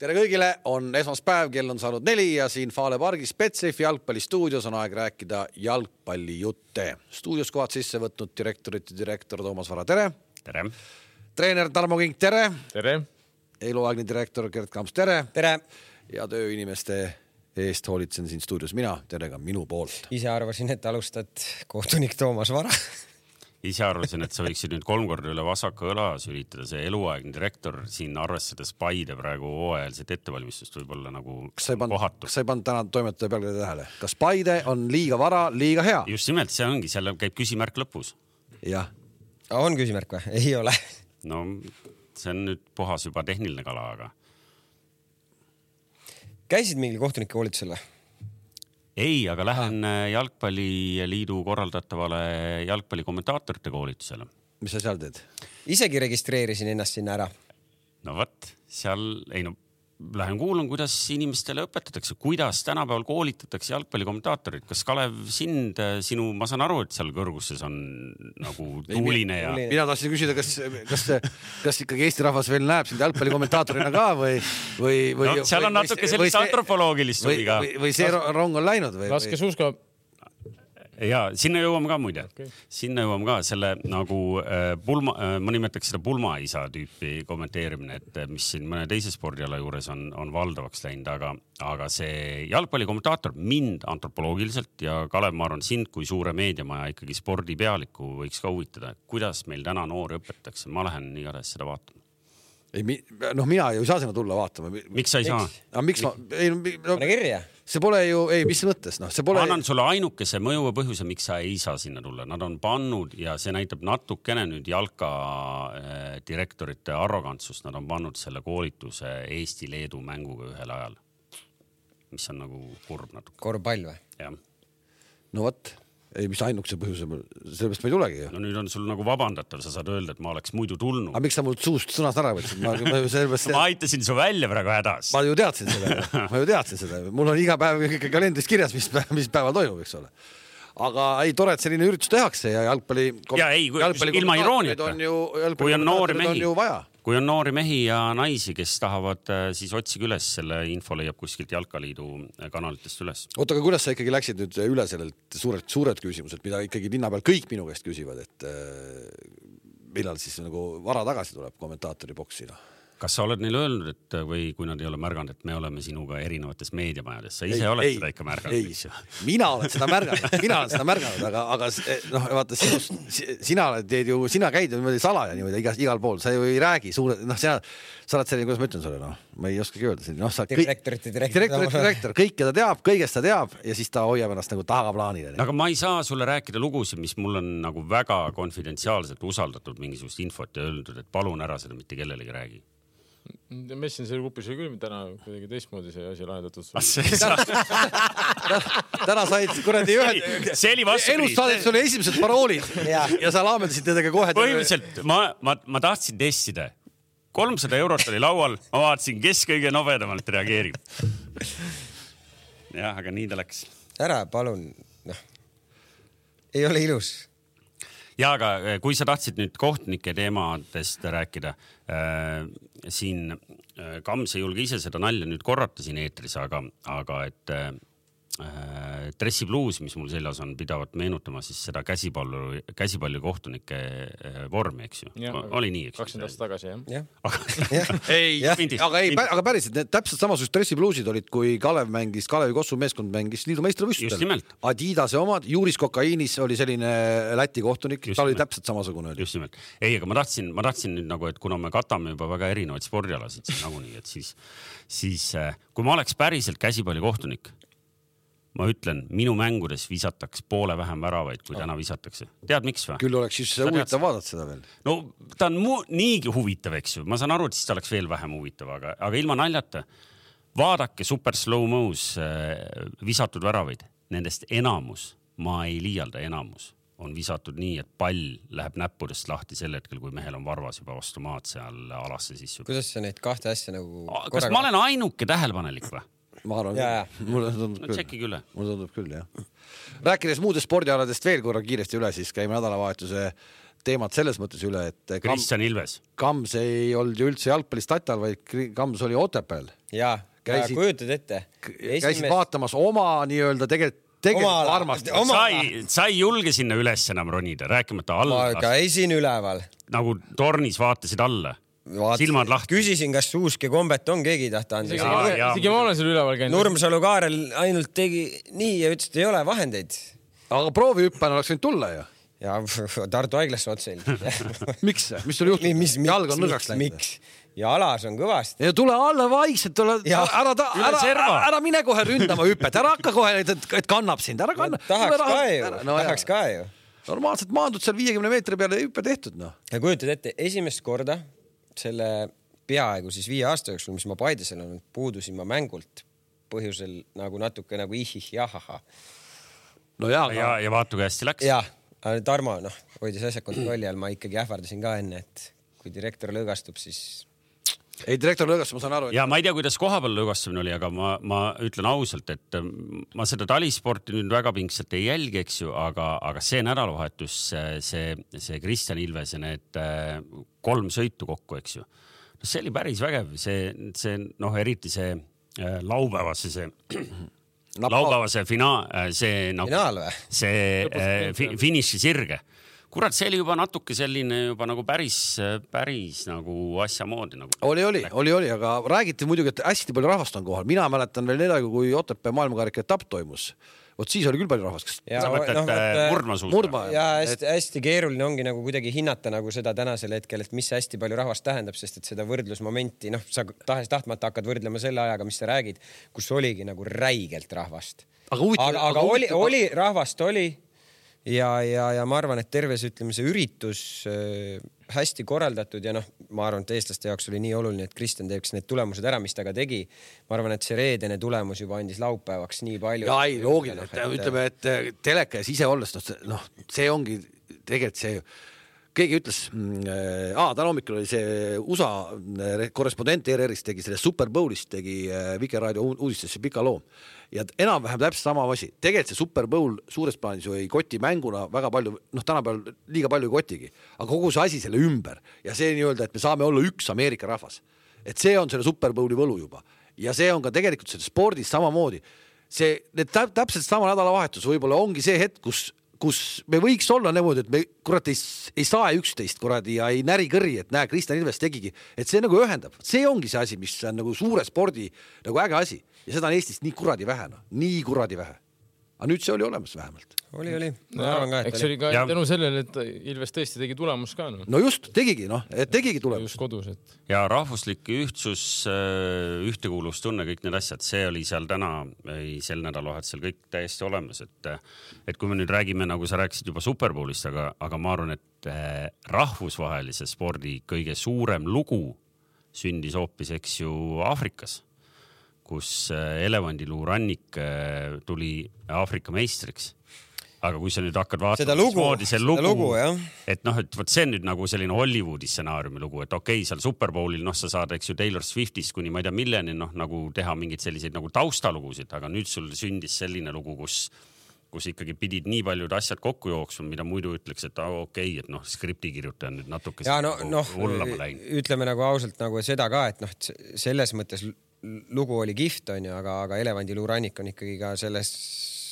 tere kõigile, on esmaspäev, kell on saanud neli ja siin Fale pargis Betsafe jalgpallistuudios on aeg rääkida jalgpallijutte. stuudios kohad sisse võtnud direktorite direktor Toomas Vara, tere. tere. treener Tarmo Kink, tere. tere. eluaegne direktor Gerd Kamps, tere. tere. ja tööinimeste eest hoolitsen siin stuudios mina, tere ka minu poolt. ise arvasin, et alustad kohtunik Toomas Vara ise arvasin, et sa võiksid nüüd kolm korda üle vasaka õla sülitada, see eluaegne direktor siin arvestades Paide praegu hooajalist ettevalmistust võib-olla nagu pannud, kohatu. kas sa ei pannud täna toimetaja pealkirja tähele, kas Paide on liiga vara, liiga hea? just nimelt, see ongi, seal käib küsimärk lõpus. jah. on küsimärk või? ei ole. no see on nüüd puhas juba tehniline kala, aga. käisid mingil kohtunike koolitusel või? Ei, aga lähen ah. Jalgpalliliidu korraldatavale jalgpallikommentaatorite koolitusele. mis sa seal teed? isegi registreerisin ennast sinna ära. no vot, seal, ei no lähen kuulan, kuidas inimestele õpetatakse, kuidas tänapäeval koolitatakse jalgpallikommentaatorit. kas Kalev, sind, sinu, ma saan aru, et seal kõrguses on nagu tuuline ja. mina tahtsin küsida, kas, kas, kas ikkagi Eesti rahvas veel näeb sind jalgpallikommentaatorina ka või, või, või no,? seal on natuke sellist antropoloogilist huvi ka. või see rong on läinud või? laske suuska ja sinna jõuame ka muide okay., sinna jõuame ka selle nagu äh, pulma äh,, ma nimetaks seda pulmaisa tüüpi kommenteerimine, et äh, mis siin mõne teise spordiala juures on, on valdavaks läinud, aga, aga see jalgpallikommentaator mind antropoloogiliselt ja Kalev, ma arvan, sind kui suure meediamaja ikkagi spordipealikku võiks ka huvitada, kuidas meil täna noori õpetatakse, ma lähen igatahes seda vaatama ei, noh, mina ju ei saa sinna tulla vaatama. miks sa ei saa? aga miks ma, ei no, pane kirja see pole ju, ei, mis mõttes, noh, see pole. ma annan sulle ainukese mõjuva põhjuse, miks sa ei saa sinna tulla, nad on pannud ja see näitab natukene nüüd jalka äh, direktorite arrogantsust, nad on pannud selle koolituse Eesti-Leedu mänguga ühel ajal. mis on nagu kurb natuke. korvpall või? jah. no vot ei, mis ainukese põhjuse, sellepärast ma ei tulegi ju. no nüüd on sul nagu vabandatav, sa saad öelda, et ma oleks muidu tulnud. aga miks sa mult suust sõnast ära võtsid? ma, ma sellepärast ma aitasin su välja praegu hädas. ma ju teadsin seda, ma ju teadsin seda, mul on iga päev ikka kalendris kirjas, mis, mis päeval toimub, eks ole aga ei, tore, et selline üritus tehakse ja jalgpalli. ja ei, ilma irooniata. kui on noori mehi, kui on noori mehi ja naisi, kes tahavad, äh, siis otsige üles, selle info leiab kuskilt Jalkaliidu äh, kanalitest üles. oota, aga kuidas sa ikkagi läksid nüüd üle sellelt suurelt, suured küsimused, mida ikkagi linna peal kõik minu käest küsivad, et äh, millal siis nagu vara tagasi tuleb kommentaatori boksi, noh kas sa oled neile öelnud, et või kui nad ei ole märganud, et me oleme sinuga erinevates meediamajades, sa ise ei, oled ei, seda ikka märganud? mina olen seda märganud, mina olen seda märganud, aga, aga noh, vaata sinust, sina oled, teed ju, sina käid ju niimoodi salaja niimoodi igas, igal pool, sa ju ei räägi suure, noh, sa, sa oled selline, kuidas ma ütlen sulle, noh, ma ei oskagi öelda, noh, sa kõik. direktorite direktor. direktorite direktor, kõike ta teab, kõigest ta teab ja siis ta hoiab ennast nagu tagaplaanile. aga ma ei saa sulle rääkida lugusid, mis mul on nagu väga konfidentsiaalselt usaldatud mingisugust infot ja öeldud, et palun ära seda mitte kellelegi räägi Messengeri grupis oli küll täna kuidagi teistmoodi see asi lahendatud. täna said kuradi ühed. see oli vastupidi. elus saadeti sulle esimesed paroolid ja, ja sa laamendasid nendega kohe. põhimõtteliselt ma, ma, ma tahtsin testida. kolmsada eurot oli laual, ma vaatasin, kes kõige nobedamalt reageerib. jah, aga nii ta läks. ära palun, noh, ei ole ilus ja aga eh, kui sa tahtsid nüüd kohtunike teemadest rääkida siin äh, Kams ei julge ise seda nalja nüüd korrata siin eetris, aga, aga et äh, dressibluus, mis mul seljas on, pidavat meenutama siis seda käsipallu, käsipallikohtunike äh, vormi, eks ju. oli nii, eks ju? kakskümmend aastat tagasi, jah ja. ei, aga ei, aga päriselt need täpselt samasugused dressibluusid olid, kui Kalev mängis, Kalevi Kossu meeskond mängis liidu meistrivõistlustel. Adidase omad, Juris Kokaiinis oli selline Läti kohtunik, ta oli täpselt samasugune. just nimelt. ei, aga ma tahtsin, ma tahtsin nüüd nagu, et kuna me katame juba väga erinevaid spordialasid siin nagunii, et siis, siis äh, kui ma oleks päriselt käsipallikohtunik ma ütlen, minu mängudes visataks poole vähem väravaid, kui täna visatakse. tead, miks või? küll oleks siis huvitav vaadata seda veel. no ta on mu, niigi huvitav, eks ju, ma saan aru, et siis ta oleks veel vähem huvitav, aga, aga ilma naljata. vaadake super slow-mo's äh, visatud väravaid, nendest enamus, ma ei liialda, enamus on visatud nii, et pall läheb näppudest lahti sel hetkel, kui mehel on varvas juba vastu maad seal alasse sisse. kuidas sa neid kahte asja nagu. kas ma olen ainuke tähelepanelik või? Ma arvan, mulle tundub küll. tšekkige üle. mulle tundub küll jah. rääkides muudest spordialadest veel korra kiiresti üle, siis käime nädalavahetuse teemat selles mõttes üle, et Kristjan Ilves. Kams ei olnud ju üldse jalgpallis Tatal, vaid Kams oli Otepääl. jaa, kujutad ette. Esimest... käisid vaatamas oma nii-öelda tegelikult tegelikult armastad. sa ei, sa ei julge sinna üles enam ronida, rääkimata alla. ma käisin üleval. nagu tornis vaatasid alla silmad lahti. küsisin, kas Uusk ja Kombet on keegi tahta anda. isegi ma olen seal üleval käinud. Nurmsalu Kaarel ainult tegi nii ja ütles, et ei ole vahendeid. aga proovihüppajana oleks võinud tulla ju. ja Tartu haiglasse otse miks, mis sul juhtus? jalg on nõrgaks läinud? miks? ja alas on kõvasti. ja tule alla vaikselt, tule, ära, ära, ära, ära mine kohe ründama hüpet, ära hakka kohe, et, et kannab sind, ära kanna. tahaks ka ju, tahaks ka ju. normaalselt maandud seal viiekümne meetri peale, hüpe tehtud noh. ja kujutad ette, esimest korda selle peaaegu siis viie aasta jooksul, mis ma Paides olen olnud, puudusin ma mängult põhjusel nagu natuke nagu ihih jahaha. no ja, ja, ja vaata, kui hästi läks. jah, Tarmo noh, hoidis asja kontrolli all, ma ikkagi ähvardasin ka enne, et kui direktor lõõgastub, siis ei, direktor lõõgastas, ma saan aru et.... ja ma ei tea, kuidas kohapeal lõõgastamine oli, aga ma, ma ütlen ausalt, et ma seda talisporti nüüd väga pingsalt ei jälgi, eks ju, aga, aga see nädalavahetus, see, see Kristjan Ilvese need äh, kolm sõitu kokku, eks ju. no see oli päris vägev, see, see noh, eriti see äh, laupäevase see laupäevase finaal, äh, see nagu, see fi, finišisirge kurat, see oli juba natuke selline juba nagu päris, päris nagu asjamoodi nagu. oli, oli, oli, oli, aga räägiti muidugi, et hästi palju rahvast on kohal, mina mäletan veel aega, kui Otepää maailmakarika etapp toimus vot siis oli küll palju rahvast, kas. sa mõtled no, äh, murdmaasuuska? murdmaa. ja hästi-hästi keeruline ongi nagu kuidagi hinnata nagu seda tänasel hetkel, et mis hästi palju rahvast tähendab, sest et seda võrdlusmomenti, noh, sa tahes-tahtmata hakkad võrdlema selle ajaga, mis sa räägid, kus oligi nagu räigelt rahvast. aga, aga, aga oli, oli, rahvast oli ja, ja, ja ma arvan, et terve see, ütleme, see üritus äh, hästi korraldatud ja noh, ma arvan, et eestlaste jaoks oli nii oluline, et Kristjan teeks need tulemused ära, mis ta ka tegi. ma arvan, et see reedene tulemus juba andis laupäevaks nii palju. ja ei, loogiline, et ütleme, et äh, teleka ees ise olles, noh, see ongi tegelikult see keegi ütles äh,, täna hommikul oli see USA äh, korrespondent ERR-ist tegi sellest Super Bowlist tegi äh, Vikerraadio uudistesse pika loo ja enam-vähem täpselt sama asi, tegelikult see Super Bowl suures plaanis ju ei koti mänguna väga palju, noh, tänapäeval liiga palju ei kotigi, aga kogu see asi selle ümber ja see nii-öelda, et me saame olla üks Ameerika rahvas, et see on selle Super Bowli võlu juba. Ja see on ka tegelikult selles spordis samamoodi. see, need täpselt sama nädalavahetus võib-olla ongi see hetk, kus kus me võiks olla niimoodi, et me kurat ei, ei saa üksteist kuradi ja ei näri kõri, et näe, Kristjan Ilves tegigi, et see nagu ühendab, see ongi see asi, mis on nagu suure spordi nagu äge asi ja seda on Eestis nii kuradi vähe, noh, nii kuradi vähe. aga nüüd see oli olemas vähemalt. oli, oli. ma arvan ka, et eks oli ka ja. tänu sellele, et Ilves tõesti tegi tulemust ka no.. no just, tegigi noh, et tegigi tulemust. just kodus, et. ja rahvuslik ühtsus, äh, ühtekuuluvustunne, kõik need asjad, see oli seal täna, sel nädalavahetusel kõik täiesti olemas, et, et kui me nüüd räägime, nagu sa rääkisid juba Superbowlist, aga, aga ma arvan, et äh, rahvusvahelise spordi kõige suurem lugu sündis hoopis, eks ju, Aafrikas kus äh, elevandiluurannik äh, tuli Aafrika meistriks. Aga kui sa nüüd hakkad vaatama, mismoodi see lugu, lugu, et noh, et vot see on nüüd nagu selline Hollywoodi stsenaariumi lugu, et okei okay,, seal Superbowlil noh, sa saad, eks ju, Taylor Swiftist kuni ma ei tea milleni noh, nagu teha mingeid selliseid nagu taustalugusid, aga nüüd sul sündis selline lugu, kus kus ikkagi pidid nii paljud asjad kokku jooksma, mida muidu ütleks, et okei okay,, et noh, skriptikirjutaja on nüüd natuke ja no, nagu noh, ütleme nagu ausalt nagu seda ka, et noh, selles mõttes lugu oli kihvt, onju, aga, aga elevandiluurannik on ikkagi ka selles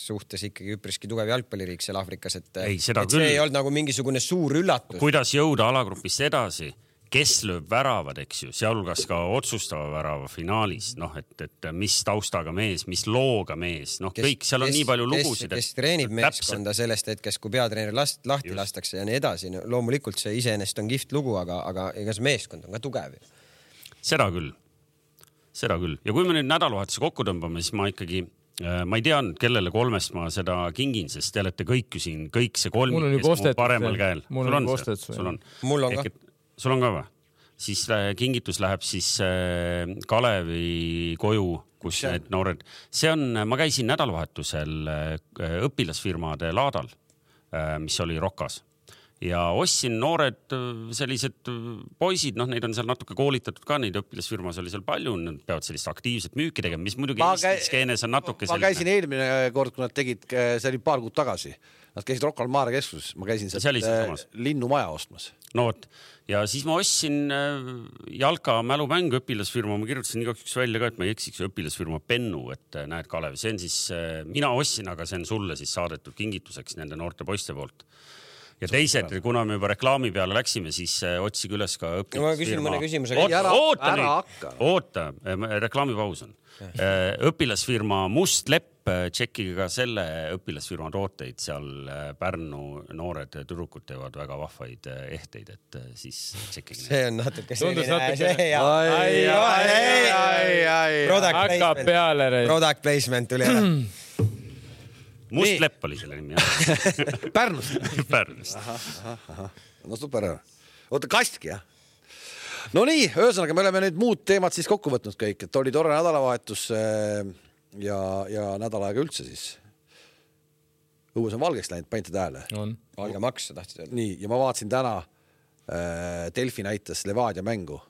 suhtes ikkagi üpriski tugev jalgpalliriik seal Aafrikas, et, ei, et see küll. ei olnud nagu mingisugune suur üllatus. kuidas jõuda alagrupist edasi, kes lööb väravad, eks ju, sealhulgas ka otsustava värava finaalis, noh, et, et mis taustaga mees, mis looga mees, noh, kõik seal on kes, nii palju lugusid. kes treenib meeskonda sellest hetkest, kui peatreener last, lahti Just. lastakse ja nii edasi no,. loomulikult see iseenesest on kihvt lugu, aga, aga ega see meeskond on ka tugev ju. seda küll seda küll ja kui me nüüd nädalavahetuse kokku tõmbame, siis ma ikkagi äh, ma ei tea nüüd, kellele kolmest ma seda kingin, sest te olete kõik ju siin, kõik see kolm, kes mu paremal käel. mul on ostetud. sul on? mul on ka. sul on ka või? siis äh, kingitus läheb siis äh, Kalevi koju, kus ja. need noored, see on, ma käisin nädalavahetusel õpilasfirmade laadal, mis oli Rokas ja ostsin noored sellised poisid, noh, neid on seal natuke koolitatud ka, neid õpilasfirmas oli seal palju, nad peavad sellist aktiivset müüki tegema, mis muidugi Eesti skeenes on natuke ma selline... käisin eelmine kord, kui nad tegid, see oli paar kuud tagasi, nad käisid Rocca al Mare keskuses, ma käisin sealt äh, linnumaja ostmas. no vot, ja siis ma ostsin äh, jalka mälumängu õpilasfirma, ma kirjutasin igaks juhuks välja ka, et ma ei eksiks, õpilasfirma Pennu, et äh, näed, Kalev, see on siis, mina ostsin, aga see on sulle siis saadetud kingituseks nende noorte poiste poolt ja teised, kuna me juba reklaami peale läksime, siis äh, otsige üles ka õpilasfirma. ma küsin mõne küsimuse. oota, oota nüüd, oota, reklaamipaus on. Äh, õpilasfirma Must Lepp, äh, tšekkige ka selle õpilasfirma tooteid, seal Pärnu noored tüdrukud teevad väga vahvaid ehteid, et siis tšekkige. see on natuke selline. Product placement, product placement tuli ära Must Lepp oli selle nimi Pärnust Pärnust. no super. oota, kastki jah? no nii, ühesõnaga me oleme nüüd muud teemad siis kokku võtnud kõik, et oli tore nädalavahetus äh, ja, ja nädal aega üldse siis. õues on valgeks läinud, panite tähele? valgemaks, sa tahtsid öelda? nii, ja ma vaatasin täna äh,, Delfi näitas Levadia mängu.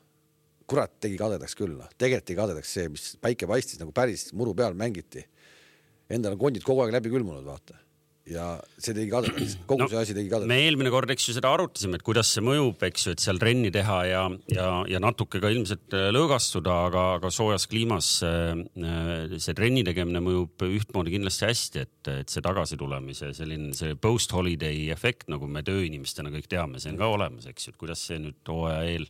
kurat, tegi kadedaks küll, noh, tegelikult tegi kadedaks see, mis päike paistis nagu päris muru peal mängiti endal on kondid kogu aeg läbi külmunud, vaata ja see tegi kadedaks, kogu no, see asi tegi kadedaks. me eelmine kord, eks ju, seda arutasime, et kuidas see mõjub, eks ju, et seal trenni teha ja, ja, ja natuke ka ilmselt äh, lõõgastuda, aga, aga soojas kliimas äh, see trenni tegemine mõjub ühtmoodi kindlasti hästi, et, et see tagasitulemise selline see post holiday efekt, nagu me tööinimestena kõik teame, see on ka olemas, eks ju, et kuidas see nüüd hooaja eel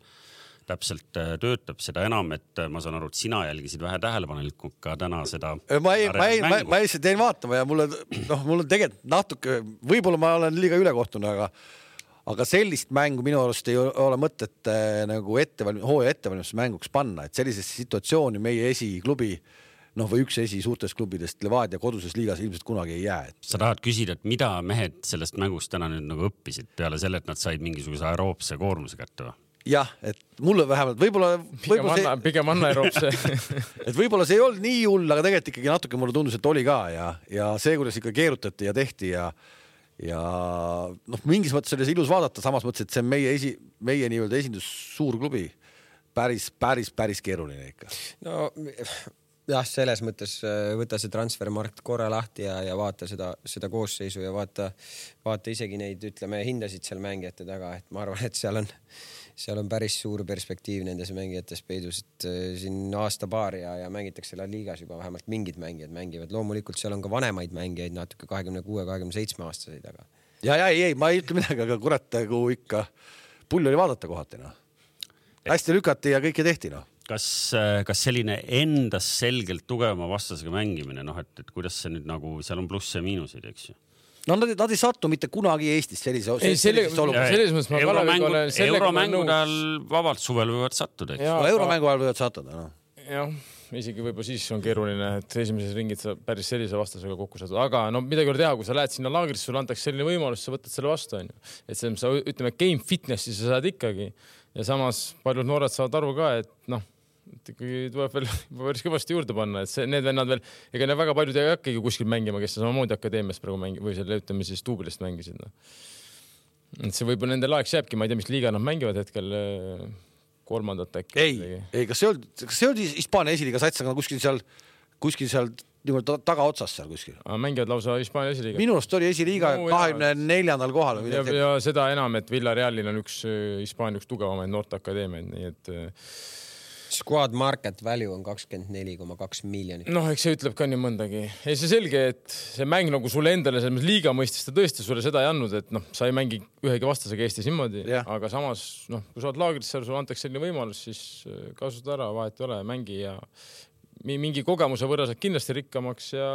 täpselt äh, töötab, seda enam, et äh, ma saan aru, et sina jälgisid vähe tähelepanelikult ka täna seda. ma ei, ma ei, ma, ma lihtsalt jäin vaatama ja mulle noh, mul on tegelikult natuke, võib-olla ma olen liiga ülekohtune, aga aga sellist mängu minu arust ei ole mõtet äh, nagu ettevalm-, hooaja ettevalmistusmänguks panna, et sellisesse situatsiooni meie esiklubi noh, või üks esi suurtest klubidest Levadia koduses liigas ilmselt kunagi ei jää et.... sa tahad küsida, et mida mehed sellest mängust täna nüüd nagu õppisid peale selle, et nad said mingisuguse aeroobse koormuse kätte või? Jah, et mulle vähemalt võib-olla võib. pigem anna, pigem anna Europse et võib-olla see ei olnud nii hull, aga tegelikult ikkagi natuke mulle tundus, et oli ka ja, ja see, kuidas ikka keerutati ja tehti ja ja noh, mingis mõttes oli see ilus vaadata, samas mõttes, et see on meie esi, meie nii-öelda esindus suur klubi. päris, päris, päris keeruline ikka. no jah, selles mõttes äh, võta see transfermarkt korra lahti ja, ja vaata seda, seda koosseisu ja vaata, vaata isegi neid, ütleme, hindasid seal mängijate taga, et ma arvan, et seal on seal on päris suur perspektiiv nendes mängijates peidus, et äh, siin aasta-paar ja, ja mängitakse La Ligas juba vähemalt mingid mängijad mängivad. loomulikult seal on ka vanemaid mängijaid, natuke kahekümne kuue, kahekümne seitsme aastaseid, aga. ja, ja ei, ei, ma ei ütle midagi, aga kurat, nagu ikka pull oli vaadata kohati noh. hästi lükati ja kõike tehti noh kas, äh, kas selline endast selgelt tugevama vastasega mängimine, noh, et, et kuidas see nüüd nagu, seal on plusse ja miinuseid, eks ju no nad, nad ei satu mitte kunagi Eestis sellise, sellisesse olukorda. selles mõttes ma Kaleviga olen. euromängude ajal vabalt suvel võivad sattuda, eks. no euromängu ajal võivad sattuda, noh. jah, isegi võib-olla siis on keeruline, et esimeses ringid sa päris sellise vastasega kokku satud, aga no midagi ei ole teha, kui sa lähed sinna laagrisse, sulle antakse selline võimalus, sa võtad selle vastu, onju. et see, sa ütleme, game fitness'i sa saad ikkagi ja samas paljud noored saavad aru ka, et noh et ikkagi tuleb veel päris kõvasti juurde panna, et see, need vennad veel, ega need väga paljud ei hakkagi kuskil mängima, kes samamoodi akadeemias praegu mängi- või selle, ütleme siis duublist mängisid no.. et see võib-olla nende laeks jääbki, ma ei tea, mis liiga nad mängivad hetkel, äh, kolmandat äkki. ei, ei, kas see oli, kas see oli Hispaania esiliiga sats, aga kuskil seal, kuskil seal niimoodi tagaotsas seal kuskil. mängivad lausa Hispaania esiliiga. minu arust oli esiliiga kahekümne no, neljandal kohal või midagi. ja seda enam, et Villarealil on üks äh, Hispaania üks tugevamaid noorteakadeemiaid, nii et äh, Squad market value on kakskümmend neli koma kaks miljonit. noh, eks see ütleb ka nii mõndagi. ei, see selge, et see mäng nagu sulle endale selles mõttes liiga mõistes ta tõesti sulle seda ei andnud, et noh, sa ei mängi ühegi vastasega Eestis niimoodi, aga samas noh, kui sa oled laagris seal, sulle antakse selline võimalus, siis äh, kasuta ära, vahet ei ole, mängi ja mingi kogemuse võrra saad kindlasti rikkamaks ja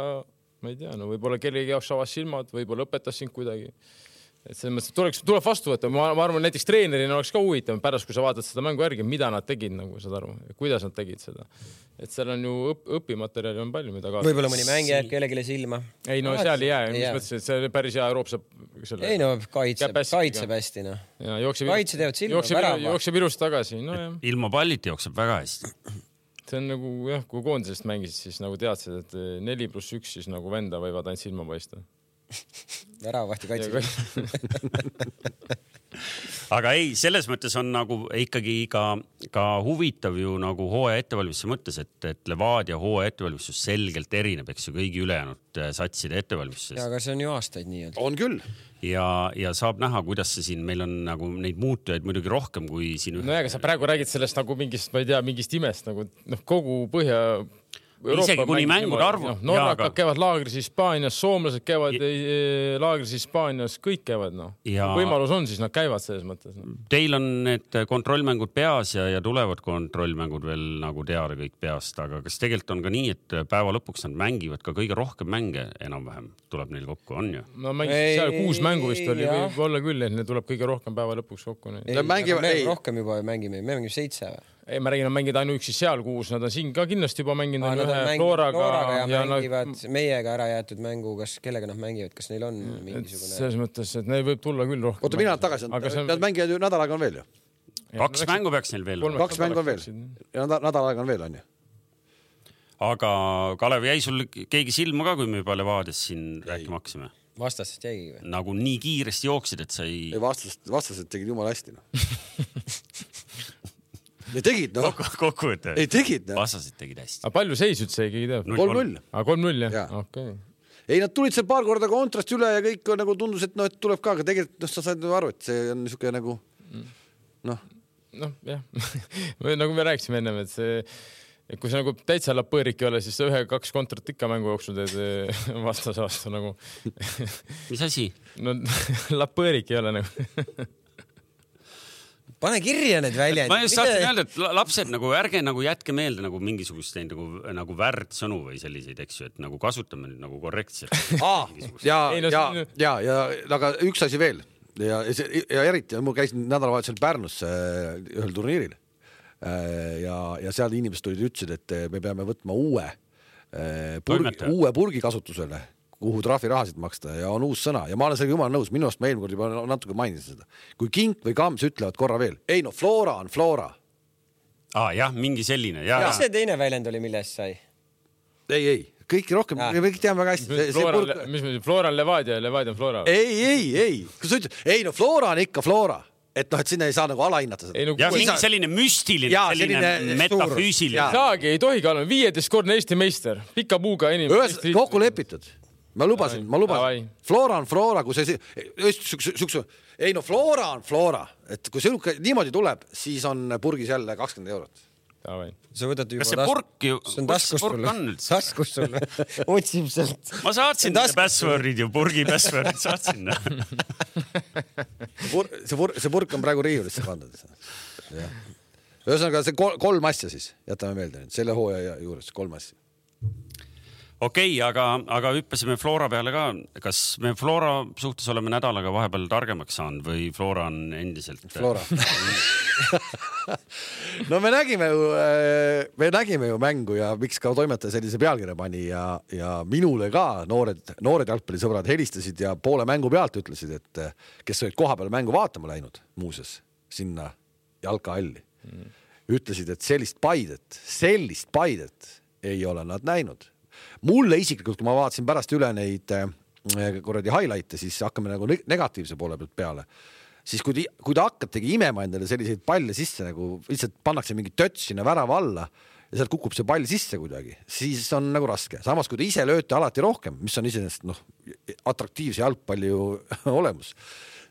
ma ei tea, no võib-olla kellegi jaoks avas silmad, võib-olla õpetas sind kuidagi et selles mõttes tuleks, tuleb vastu võtta, ma, ma arvan, näiteks treenerina oleks ka huvitav pärast, kui sa vaatad seda mängu järgi, mida nad tegid, nagu saad aru, kuidas nad tegid seda. et seal on ju õp õpimaterjali on palju, mida kaasa. võib-olla mõni mäng jääb kellelegi silma. ei no seal ei jää, mis mõttes, et see päris hea Euroopa saab selle. ei no kaitseb, kaitseb hästi noh. kaitsjad jäävad silma, värava. jookseb ilusti tagasi, nojah. ilma pallita jookseb väga hästi see on nagu jah, kui koondisest mängisid, siis nagu teadsid, et neli pluss üks, siis nagu venda võivad ainult silma paista väravahti kaitse aga ei, selles mõttes on nagu ikkagi ka, ka huvitav ju nagu hooaja ettevalmistuse mõttes, et, et Levadia hooaja ettevalmistus selgelt erineb, eks ju, kõigi ülejäänud äh, satside ettevalmistusest. aga see on ju aastaid nii-öelda. on küll ja, ja saab näha, kuidas see siin, meil on nagu neid muutujaid muidugi rohkem kui siin. nojah, aga sa praegu räägid sellest nagu mingist, ma ei tea, mingist imest nagu noh, kogu Põhja isegi kuni mängude arvu no,. norrakad aga... käivad laagris Hispaanias, soomlased käivad ja... Laagris Hispaanias, kõik käivad noh ja.... võimalus on, siis nad käivad selles mõttes no.. Teil on need kontrollmängud peas ja, ja tulevad kontrollmängud veel nagu teada kõik peast, aga kas tegelikult on ka nii, et päeva lõpuks nad mängivad ka kõige rohkem mänge enam-vähem tuleb neil kokku, on ju? no mängisid seal kuus mängu vist oli, võib-olla küll, et neil tuleb kõige rohkem päeva lõpuks kokku. Mängivad, rohkem juba mängime, me mängime seitse või? Ei, ma räägin, nad mängivad ainuüksi seal kuus, nad on siin ka kindlasti juba mänginud Aa, ühe mängi, Floraga. Floraga ja, ja mängivad nad... meiega ära jäetud mängu, kas, kellega nad mängivad, kas neil on mingisugune? selles mõttes, et neil võib tulla küll rohkem. oota, mina tagasi, see... nad mängivad ju nädal aega on veel ju? kaks mängu peaks neil veel olema. kaks mängu on veel ja nädal aega on veel onju aga Kalev, jäi sul keegi silma ka, kui me juba Levadiast siin rääkima hakkasime? vastasest jäigi või? nagu nii kiiresti jooksid, et sa ei. ei vastased, vastased tegid jumala hästi noh tegid noh. kokkuvõte. ei tegid noh. vastased tegid hästi. aga palju seis üldse, keegi teab? kolm-null. aa, kolm-null jah ja.? okei okay ei, nad tulid seal paar korda kontrast üle ja kõik nagu tundus, et noh, et tuleb ka, aga tegelikult noh, sa saad ju aru, et see on niisugune nagu noh. noh, jah nagu me rääkisime ennem, et see, et kui sa nagu täitsa lapõõrik ei ole, siis sa ühe-kaks kontrat ikka mängu jooksul teed vastase vastu nagu mis asi? no lapõõrik ei ole nagu pane kirja need väljendid. ma just tahtsin öelda, et lapsed nagu ärge nagu jätke meelde nagu mingisugust nagu, nagu väärtsõnu või selliseid, eks ju, et nagu kasutame nüüd nagu korrektselt. ja, ja, ja, ja aga üks asi veel ja, ja eriti, ma käisin nädalavahetusel Pärnus äh, ühel turniiril äh, ja, ja seal inimesed tulid, ütlesid, et me peame võtma uue purgi, uue purgi kasutusele kuhu trahvirahasid maksta ja on uus sõna ja ma olen sellega jumala nõus, minu arust ma eelmine kord juba natuke mainisin seda. kui kink või kamps ütlevad korra veel, ei no Flora on Flora. aa ah, jah, mingi selline. mis see teine väljend oli, mille eest sai? ei, ei, kõiki rohkem, me kõik teame väga hästi. Flora, mis me, Flora on Levadia ja Levadia on Flora. ei, ei, ei, kui sa ütled, ei no Flora on ikka Flora et noh, et sinna ei saa nagu alahinnata seda. No, ja mingi sa... selline müstiline, selline, selline metafüüsiline. saagi, ei tohigi olla, viieteistkordne Eesti meister, pika puuga inimene. ühesõnaga kokku lepitud ma lubasin, ma lubasin, Flora on Flora, kui see, siukse, ei no Flora on Flora, et kui sihuke niimoodi tuleb, siis on purgis jälle kakskümmend eurot. sa võtad juba. kas see purk ju, kus see purk on üldse? taskus sul otsib sealt. ma saatsin need password'id ju, purgi password'id saatsin see purk, see purk on praegu riiulisse pandud. ühesõnaga see kolm asja siis, jätame meelde nüüd selle hooaja juures kolm asja okei okay,, aga, aga hüppasime Flora peale ka. kas me Flora suhtes oleme nädalaga vahepeal targemaks saanud või Flora on endiselt? Flora no me nägime ju, äh, me nägime ju mängu ja miks ka toimetaja sellise pealkirja pani ja, ja minule ka noored, noored jalgpallisõbrad helistasid ja poole mängu pealt ütlesid, et kes olid kohapeal mängu vaatama läinud muuseas sinna jalkahalli mm., ütlesid, et sellist Paidet, sellist Paidet ei ole nad näinud mulle isiklikult, kui ma vaatasin pärast üle neid äh, kuradi highlight'e, siis hakkame nagu negatiivse poole pealt peale siis kui te, kui te hakkategi imema endale selliseid palle sisse nagu lihtsalt pannakse mingi töts sinna värava alla ja sealt kukub see pall sisse kuidagi, siis on nagu raske. samas kui te ise lööte alati rohkem, mis on iseenesest noh, atraktiivse jalgpalli ju olemus,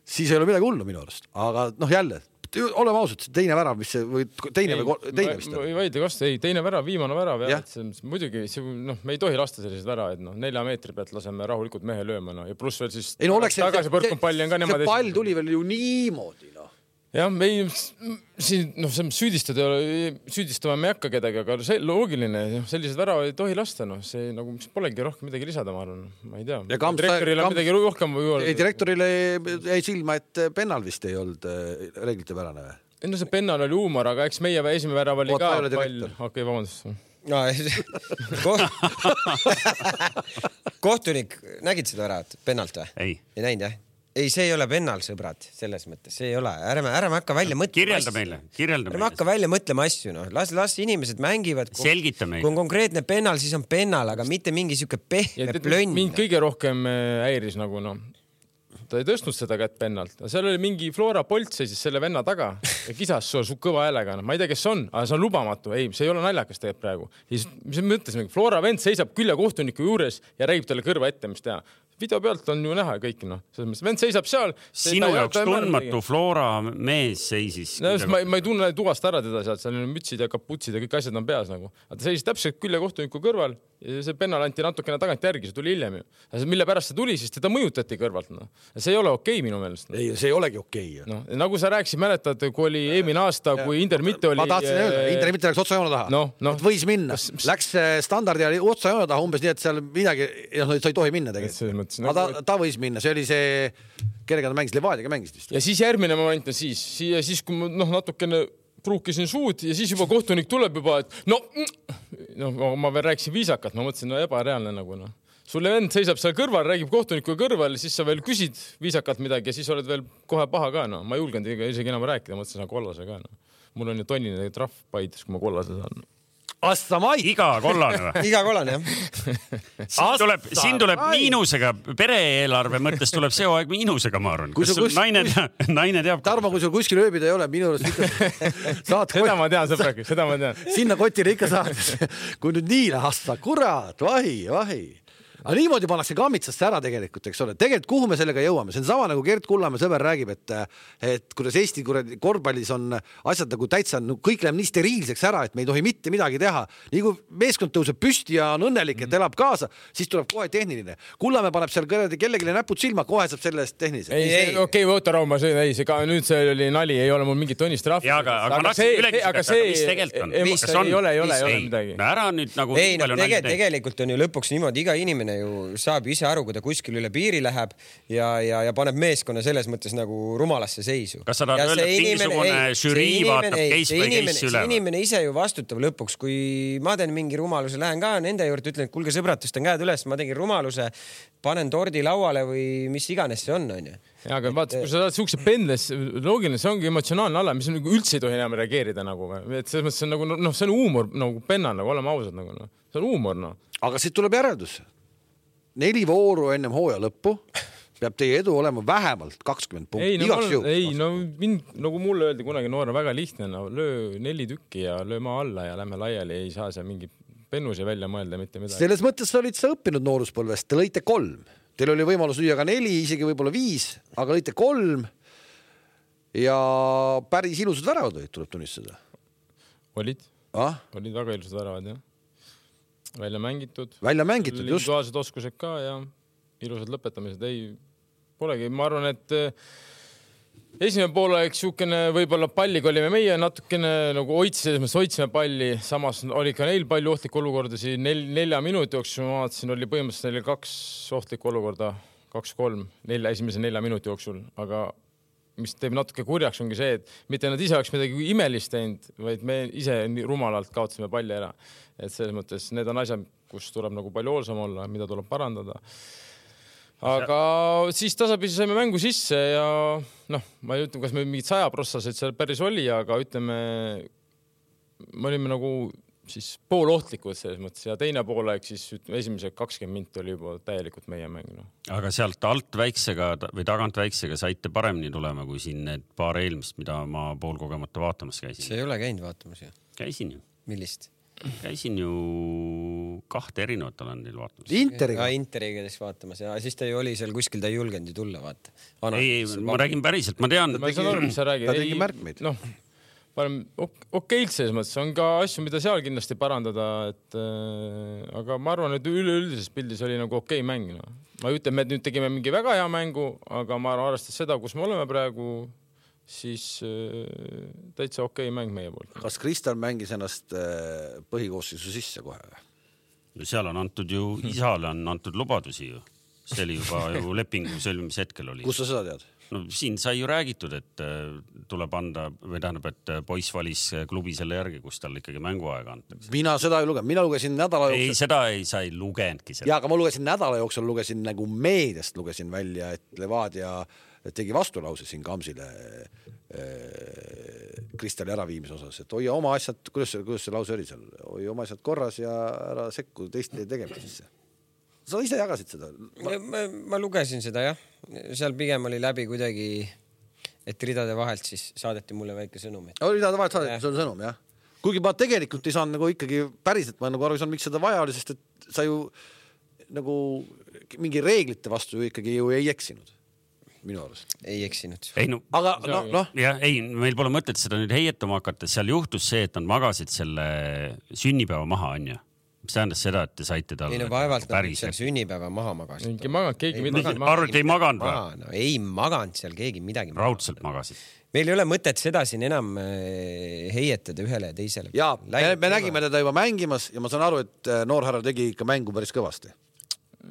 siis ei ole midagi hullu minu arust, aga noh, jälle oleme ausad, teine värav, mis see või teine ei, või teine vist? ei vaidle vastu, ei teine värav, viimane värav jah, et muidugi see noh, me ei tohi lasta selliseid väravaid, noh nelja meetri pealt laseme rahulikult mehe lööma, no ja pluss veel siis ei, no, tagasi põrkunud palli on ka niimoodi. see pall tuli veel ju niimoodi jah, me ei, siin noh, süüdistada, süüdistama me ei hakka kedagi, aga see loogiline, noh, selliseid väravaid ei tohi lasta, noh, see nagu polegi rohkem midagi lisada, ma arvan, ma ei tea. direktorile Kamps, midagi rohkem või? ei, direktorile jäi silma, et pennal vist ei olnud äh, reeglitepärane või? ei no see pennal oli huumor, aga eks meie esimene värav oli Oot, ka pall, okei okay,, vabandust no, kohtunik, nägid seda väravat pennalt või? ei, ei näinud jah? Ei, see ei ole pennal, sõbrad, selles mõttes, see ei ole, ärme, ärme hakka välja mõtlema. kirjelda meile, kirjelda meile. ärme hakka välja mõtlema asju, noh, las, las inimesed mängivad. selgita meile. kui on konkreetne pennal, siis on pennal, aga mitte mingi siuke pehme plönn. mind kõige rohkem äh, häiris nagu noh, ta ei tõstnud seda kätt pennalt, seal oli mingi Flora Bolt seisis selle venna taga ja kisas su, su kõva häälega, noh, ma ei tea, kes see on, aga see on lubamatu, ei, see ei ole naljakas tegelikult praegu. siis, mis me mõtlesime, Flora vend seisab küljekohtuniku juures ja räägib talle kõrva ette, mis teha video pealt on ju näha kõiki noh, selles mõttes vend seisab seal. sinu jaoks tundmatu Flora mees seisis. no ma, ma ei tunne, tuvasta ära teda sealt, seal on mütsid ja kaputsid ja kõik asjad on peas nagu. ta seisis täpselt küljekohtuniku kõrval see pennal anti natukene tagantjärgi, see tuli hiljem ju. mille pärast see tuli, siis teda mõjutati kõrvalt noh. see ei ole okei okay, minu meelest no.. ei, see ei olegi okei okay.. noh, nagu sa rääkisid, mäletad, kui oli eelmine aasta, kui Inter mitte oli. ma tahtsin öelda, äh, Inter mitte läks otsajoone taha no,. No. võis minna kas..., läks äh, standardi ajal otsajoone taha umbes nii, et seal midagi, noh, sa ei tohi minna tegelikult. aga ta, nagu- ta võis minna, see oli see, kellega ta mängis, Levadiaga mängis vist. ja siis järgmine moment on siis, siis kui ma noh, natukene pruukisin suud ja siis juba kohtunik tuleb juba, et no, no ma veel rääkisin viisakalt, ma mõtlesin, no ebareaalne nagu noh. sul vend seisab seal kõrval, räägib kohtunikuga kõrval, siis sa veel küsid viisakalt midagi ja siis oled veel kohe paha ka, no ma ei julgenud isegi enam rääkida, mõtlesin, kollase ka noh. mul on ju tonnine trahv Paides, kui ma kollase saan Astamai. iga kollane või? iga kollane jah. siin tuleb, siin tuleb miinusega, pere-eelarve mõttes tuleb see hooaeg miinusega, ma arvan. kas sul kus... naine, naine teab? Tarmo, kui sul kuskil ööbida ei ole, minu arust ikka saad. seda ma tean, sõbrake, seda ma tean. sinna kotile ikka saad. kui nüüd nii lasta, kurat, vahi, vahi aga niimoodi pannakse kammitsasse ära tegelikult, eks ole, tegelikult kuhu me sellega jõuame, see on sama nagu Gerd Kullamäe sõber räägib, et, et kuidas Eesti kuradi korvpallis on asjad nagu täitsa no,, kõik läheb nii steriilseks ära, et me ei tohi mitte midagi teha. nii kui meeskond tõuseb püsti ja on õnnelik, et elab kaasa, siis tuleb kohe tehniline. Kullamäe paneb seal kuradi kellelegi näpud silma, kohe saab selle eest tehnilise. ei, ei, okei okay,, oota Raul, ma sõin, ei, see ka nüüd see oli nali, ei ole mul mingit tonnist trahvi. aga, aga, aga see, aga see, mis tegelikult on? ei ole, ei ole, ei ole midagi. ära nüüd nagu. ei no tegelikult on ju lõpuks niimoodi, iga inimene ju saab ise aru, kui ta kuskil üle piiri läheb ja, ja, ja paneb meeskonna selles mõttes nagu rumalasse seisu. kas sa tahad öelda, et mingisugune žürii vaatab case by case üle? inimene ise ju vastutab lõpuks, kui ma teen mingi rumaluse, lähen ka nende juurde, ütlen, et kuulge sõbrad, tõstan käed üles, ma tegin rumaluse, panen tordi lauale või mis iganes see on, onju ja aga vaata, kui sa oled siukse pendles, loogiline, see ongi emotsionaalne ala, mis nagu üldse ei tohi enam reageerida nagu, et selles mõttes see on nagu noh, see on huumor nagu penna nagu, oleme ausad nagu noh, see on huumor noh. aga siit tuleb järeldus, neli vooru ennem hooaja lõppu peab teie edu olema vähemalt kakskümmend punkti no, igaks juhuks. ei no mind, nagu mulle öeldi kunagi noorena, väga lihtne, no löö neli tükki ja löö maa alla ja lähme laiali, ei saa seal mingeid pennusi välja mõelda, mitte midagi. selles mõttes olid sa õppinud nooruspõlvest, te lõite kolm, teil oli võimalus lüüa ka neli, isegi võib-olla viis, aga lõite kolm. ja päris ilusad väravad olid, tuleb tunnistada. olid ah?, olid väga ilusad väravad jah välja mängitud. välja mängitud, just. individuaalsed oskused ka ja ilusad lõpetamised, ei, polegi, ma arvan, et eh, esimene poolaeg siukene võib-olla palliga olime meie natukene nagu hoidsime, selles mõttes hoidsime palli, samas oli ka neil palju ohtlikke olukordasid nel, nelja minuti jooksul ma vaatasin, oli põhimõtteliselt neil kaks ohtlikku olukorda, kaks-kolm nelja, esimese nelja minuti jooksul, aga mis teeb natuke kurjaks, ongi see, et mitte nad ise oleks midagi imelist teinud, vaid me ise rumalalt kaotasime palli ära et selles mõttes need on asjad, kus tuleb nagu palju hoolsam olla, mida tuleb parandada. aga siis tasapisi saime mängu sisse ja noh, ma ei ütle, kas meil mingid sajaprossaseid seal päris oli, aga ütleme, me olime nagu siis poolohtlikud selles mõttes ja teine poolaeg siis ütleme, esimesed kakskümmend minti oli juba täielikult meie mäng no.. aga sealt alt väiksega või tagant väiksega saite paremini tulema kui siin need paar eelmist, mida ma poolkogemata vaatamas käisin. sa ei ole käinud vaatamas ju? käisin ju. millist? Käisin ju kahte erinevat olen neil vaatamas. Interiga? Interiga käis vaatamas ja siis ta ju oli seal kuskil, ta ei julgenud ju tulla, vaata. ei, ma räägin päriselt, ma tean. ma saan aru, mis sa räägid. ta tegi märkmeid. noh, parem okeilt selles mõttes, on ka asju, mida seal kindlasti parandada, et äh, aga ma arvan, et üleüldises pildis oli nagu okei mäng, noh. ma ei ütle, et me nüüd tegime mingi väga hea mängu, aga ma arvan, arvestades seda, kus me oleme praegu siis äh, täitsa okei okay mäng meie poolt. kas Kristal mängis ennast äh, põhikoosseisu sisse kohe või? no seal on antud ju, isale on antud lubadusi ju. see oli juba ju lepingu sõlmimise hetkel oli. kust sa seda tead? no siin sai ju räägitud, et äh, tuleb anda või tähendab, et poiss valis klubi selle järgi, kus talle ikkagi mänguaega antakse. mina seda ei lugenud, mina lugesin nädala jooksul. ei, seda ei, sa ei lugenudki seda. ja, aga ma lugesin nädala jooksul, lugesin nagu meediast lugesin välja, et Levadia äh, tegi vastulause siin Kamsile äh, Kristali äraviimise osas, et hoia oma asjad, kuidas see, kuidas see lause oli seal, hoia oma asjad korras ja ära sekku teiste tegemistesse. sa ise jagasid seda? ma, ma lugesin seda jah, seal pigem oli läbi kuidagi, et ridade vahelt siis saadeti mulle väike sõnum et.... oli ridade vahelt saadeti sulle sõnum jah? kuigi ma tegelikult ei saanud nagu ikkagi päriselt, ma nagu aru ei saanud, miks seda vaja oli, sest et sa ju nagu mingi reeglite vastu ju ikkagi ju ei eksinud minu arust. ei eksinud. ei no, aga noh, noh. jah, ei, meil pole mõtet seda nüüd heietama hakata, seal juhtus see, et nad magasid selle sünnipäeva maha, onju mis tähendas seda, et te saite talle. ei no vaevalt nad seal sünnipäeva maha magasid. ei maganud keegi midagi. et ei maganud või? no ei maganud seal keegi midagi. raudselt magasid. meil ei ole mõtet seda siin enam äh, heietada ühele ja teisele. ja me, me nägime teda juba mängimas ja ma saan aru, et äh, noor härra tegi ikka mängu päris kõvasti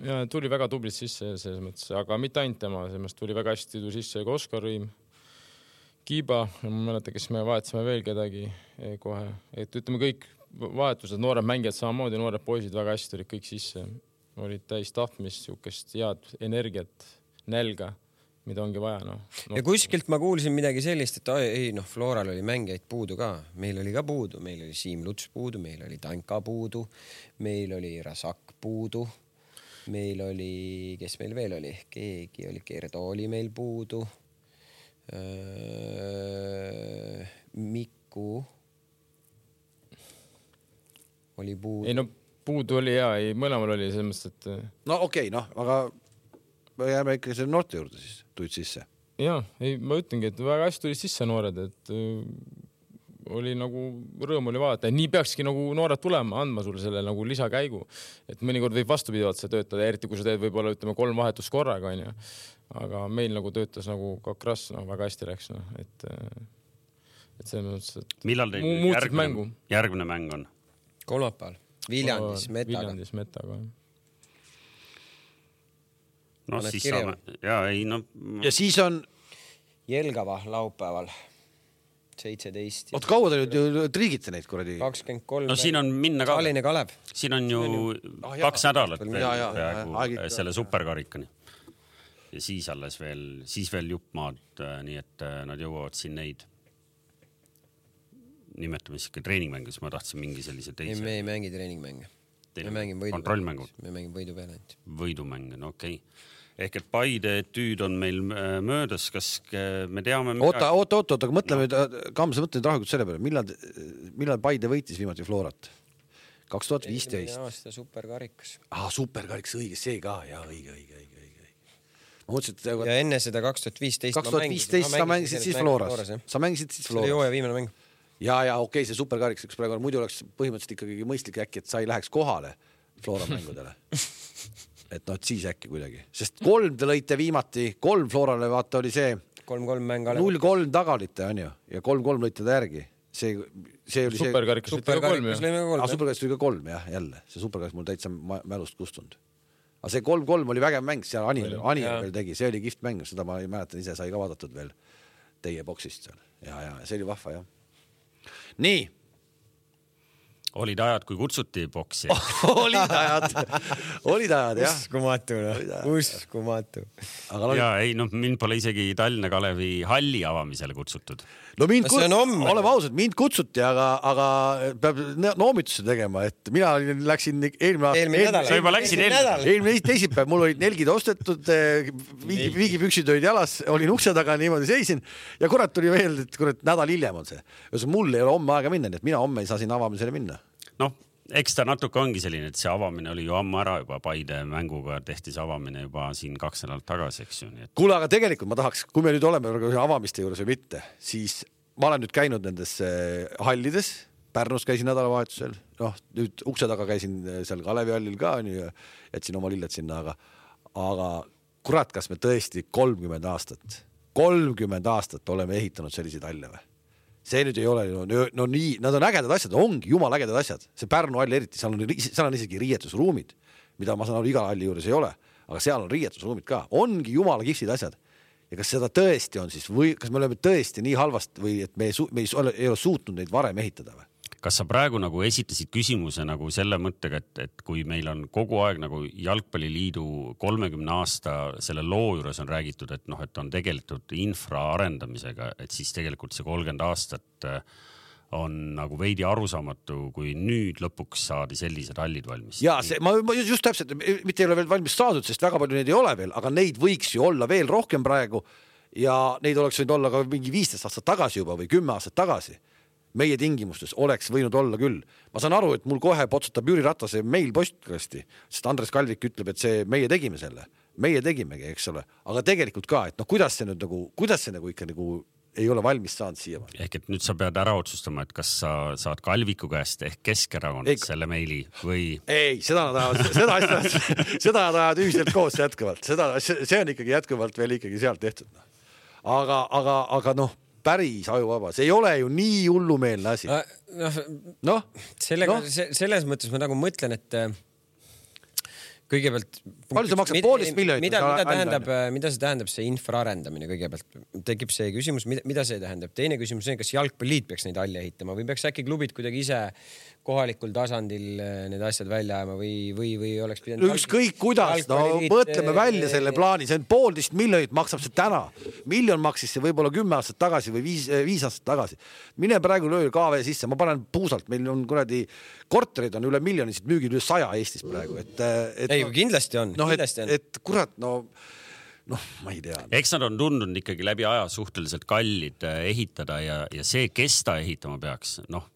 ja tuli väga tublilt sisse selles mõttes, aga mitte ainult tema, selles mõttes tuli väga hästi tuli sisse ka Oskar Rõim, Kiiba, ma ei mäleta, kes me vahetasime veel kedagi eh, kohe, et ütleme kõik vahetused, noored mängijad samamoodi, noored poisid väga hästi tulid kõik sisse, olid täis tahtmist, siukest head energiat, nälga mida ongi vaja, noh. No.. ja kuskilt ma kuulsin midagi sellist, et oi, ei noh, Floral oli mängijaid puudu ka, meil oli ka puudu, meil oli Siim Luts puudu, meil oli Tanka puudu, meil oli Rasak puudu meil oli, kes meil veel oli, keegi oli, Gerdo oli meil puudu. Miku oli puudu. ei no puudu oli ja, ei mõlemal oli selles mõttes, et. Äh, no okei okay,, noh, aga me jääme ikka selle noorte juurde siis, tulid sisse. ja, ei, ma ütlengi, et väga hästi tulid sisse noored, et äh, oli nagu rõõm oli vaadata, et nii peakski nagu noored tulema, andma sulle selle nagu lisakäigu. et mõnikord võib vastupidavalt see töötada, eriti kui sa teed võib-olla ütleme kolm vahetust korraga onju. aga meil nagu töötas nagu kakras, noh väga hästi läks noh, et, et selles mõttes, et. millal teil järgmine, järgmine mäng on? kolmapäeval, Viljandis Metaga. Viljandis Metaga jah noh, siis saame ja ei no. ja siis on. Jelgava laupäeval seitseteist. oot, kaua te nüüd triigite neid kuradi? kakskümmend kolm. no siin on minna ka. Tallinna Kalev. siin on ju ah, kaks nädalat veel peaaegu selle superkarikani. ja siis alles veel, siis veel jupp maad, äh, nii et äh, nad jõuavad siin neid nimetame siis ikka treeningmänge, siis ma tahtsin mingi sellise teise. me ei mängi treeningmänge. me mängime võidu. kontrollmängud. me mängime võidu peale ainult. võidumänge, no okei okay ehk et Paide etüüd on meil äh, möödas, kas äh, me teame midagi...? oota, oota, oota, oota, aga mõtleme nüüd no., Kams, mõtle nüüd rahulikult selle peale, millal, millal Paide võitis viimati Florat? kaks tuhat viisteist. aasta superkarikas. aa, superkarikas, õige, see ka ja õige, õige, õige, õige. ma mõtlesin, et. ja enne seda kaks tuhat viisteist. kaks tuhat viisteist sa mängisid siis Floras, sa mängisid siis Floras. see oli hooaja viimane mäng. ja, ja okei okay,, see superkarikas, eks praegu muidu oleks põhimõtteliselt ikkagi mõistlik äkki, et sa ei läheks kohale Flora mängudele et noh, et siis äkki kuidagi, sest kolm te lõite viimati, kolm Florale vaata oli see. kolm-kolm mäng. null kolm taga olite onju ja kolm-kolm lõite ta järgi, see, see oli see. superkarikas lõite ka kolm superkarikas tuli ka kolm jah, jälle, see superkarikas mul täitsa mälust kustunud. aga see kolm-kolm oli vägev mäng, seal Ani, Ani veel tegi, see oli kihvt mäng, seda ma mäletan, ise sai ka vaadatud veel teie boksist seal ja, ja see oli vahva jah. nii olid ajad, kui kutsuti boksi olid ajad, olid ajad jah. uskumatu noh, uskumatu. No, ja ei noh, mind pole isegi Tallinna Kalevi halli avamisele kutsutud. no mind, oleme ausad, mind kutsuti, aga, aga peab noomitusse tegema, et mina läksin eelmine aasta. eelmine nädal. sa juba läksid eelmine. eelmine teisipäev, mul olid nelgid ostetud, eh, viigi, viigipüksid olid jalas, olin ukse taga niimoodi seisin ja kurat tuli veel, et kurat nädal hiljem on see. ühesõnaga mul ei ole homme aega minna, nii et mina homme ei saa sinna avamisele minna noh, eks ta natuke ongi selline, et see avamine oli ju ammu ära juba, Paide mänguga tehti see avamine juba siin kaks nädalat tagasi, eks ju, nii et. kuule, aga tegelikult ma tahaks, kui me nüüd oleme avamiste juures või mitte, siis ma olen nüüd käinud nendes eh, hallides, Pärnus käisin nädalavahetusel, noh nüüd ukse taga käisin eh, seal Kalevi hallil ka onju, jätsin oma lilled sinna, aga, aga kurat, kas me tõesti kolmkümmend aastat, kolmkümmend aastat oleme ehitanud selliseid halle või? See nüüd ei ole no, no nii, nad on ägedad asjad, ongi jumala ägedad asjad, see Pärnu hall eriti, seal on, seal on isegi riietusruumid, mida ma saan aru, iga halli juures ei ole, aga seal on riietusruumid ka, ongi jumala kihvtid asjad. ja kas seda tõesti on siis või kas me oleme tõesti nii halvasti või et me ei, me ei ole, ei ole suutnud neid varem ehitada või? Kas sa praegu nagu esitasid küsimuse nagu selle mõttega, et, et kui meil on kogu aeg nagu Jalgpalliliidu kolmekümne aasta selle loo juures on räägitud, et noh, et on tegeletud infra arendamisega, et siis tegelikult see kolmkümmend aastat äh, on nagu veidi arusaamatu, kui nüüd lõpuks saadi sellised hallid valmis. ja see, ma just täpselt, mitte ei ole veel valmis saadud, sest väga palju neid ei ole veel, aga neid võiks ju olla veel rohkem praegu. ja neid oleks võinud olla ka mingi viisteist aastat tagasi juba või kümme aastat tagasi. Meie tingimustes oleks võinud olla küll. ma saan aru, et mul kohe potsutab Jüri Ratase meil postkasti, sest Andres Kalvik ütleb, et see, meie tegime selle meie tegimegi, eks ole, aga tegelikult ka, et noh, kuidas see nüüd nagu, kuidas see nagu ikka nagu ei ole valmis saanud siiamaani. ehk et nüüd sa pead ära otsustama, et kas sa saad Kalviku käest ehk Keskerakonnast selle meili või? ei, seda nad ajavad, seda asja, seda nad ajavad ühiselt koos jätkuvalt, seda, see on ikkagi jätkuvalt veel ikkagi sealt tehtud. Noh. aga, aga, aga noh, päris ajuvaba, see ei ole ju nii hullumeelne asi. noh no, sellega no., selles mõttes ma nagu mõtlen, et kõigepealt. palju see maksab, poolteist miljonit? mida, mida tähendab, mida see tähendab, see infra arendamine kõigepealt tekib see küsimus, mida, see tähendab. teine küsimus on, kas Jalgpalliliit peaks neid halle ehitama või peaks äkki klubid kuidagi ise kohalikul tasandil eh, need asjad välja ajama või, või, või oleks pidanud. ükskõik kuidas, no mõtleme välja selle plaani, see on poolteist miljonit maksab see täna. miljon maksis see võib-olla kümme aastat tagasi või viis, viis aastat tagasi. mine praegu löö KV sisse, ma panen puusalt, meil on kuradi korterid on üle miljoni, siit müügil üle saja Eestis praegu, et, et. ei no,, kindlasti on. noh, et, et kurat, no noh, ma ei tea. eks nad on tundunud ikkagi läbi aja suhteliselt kallid ehitada ja, ja see, kes ta ehitama peaks, noh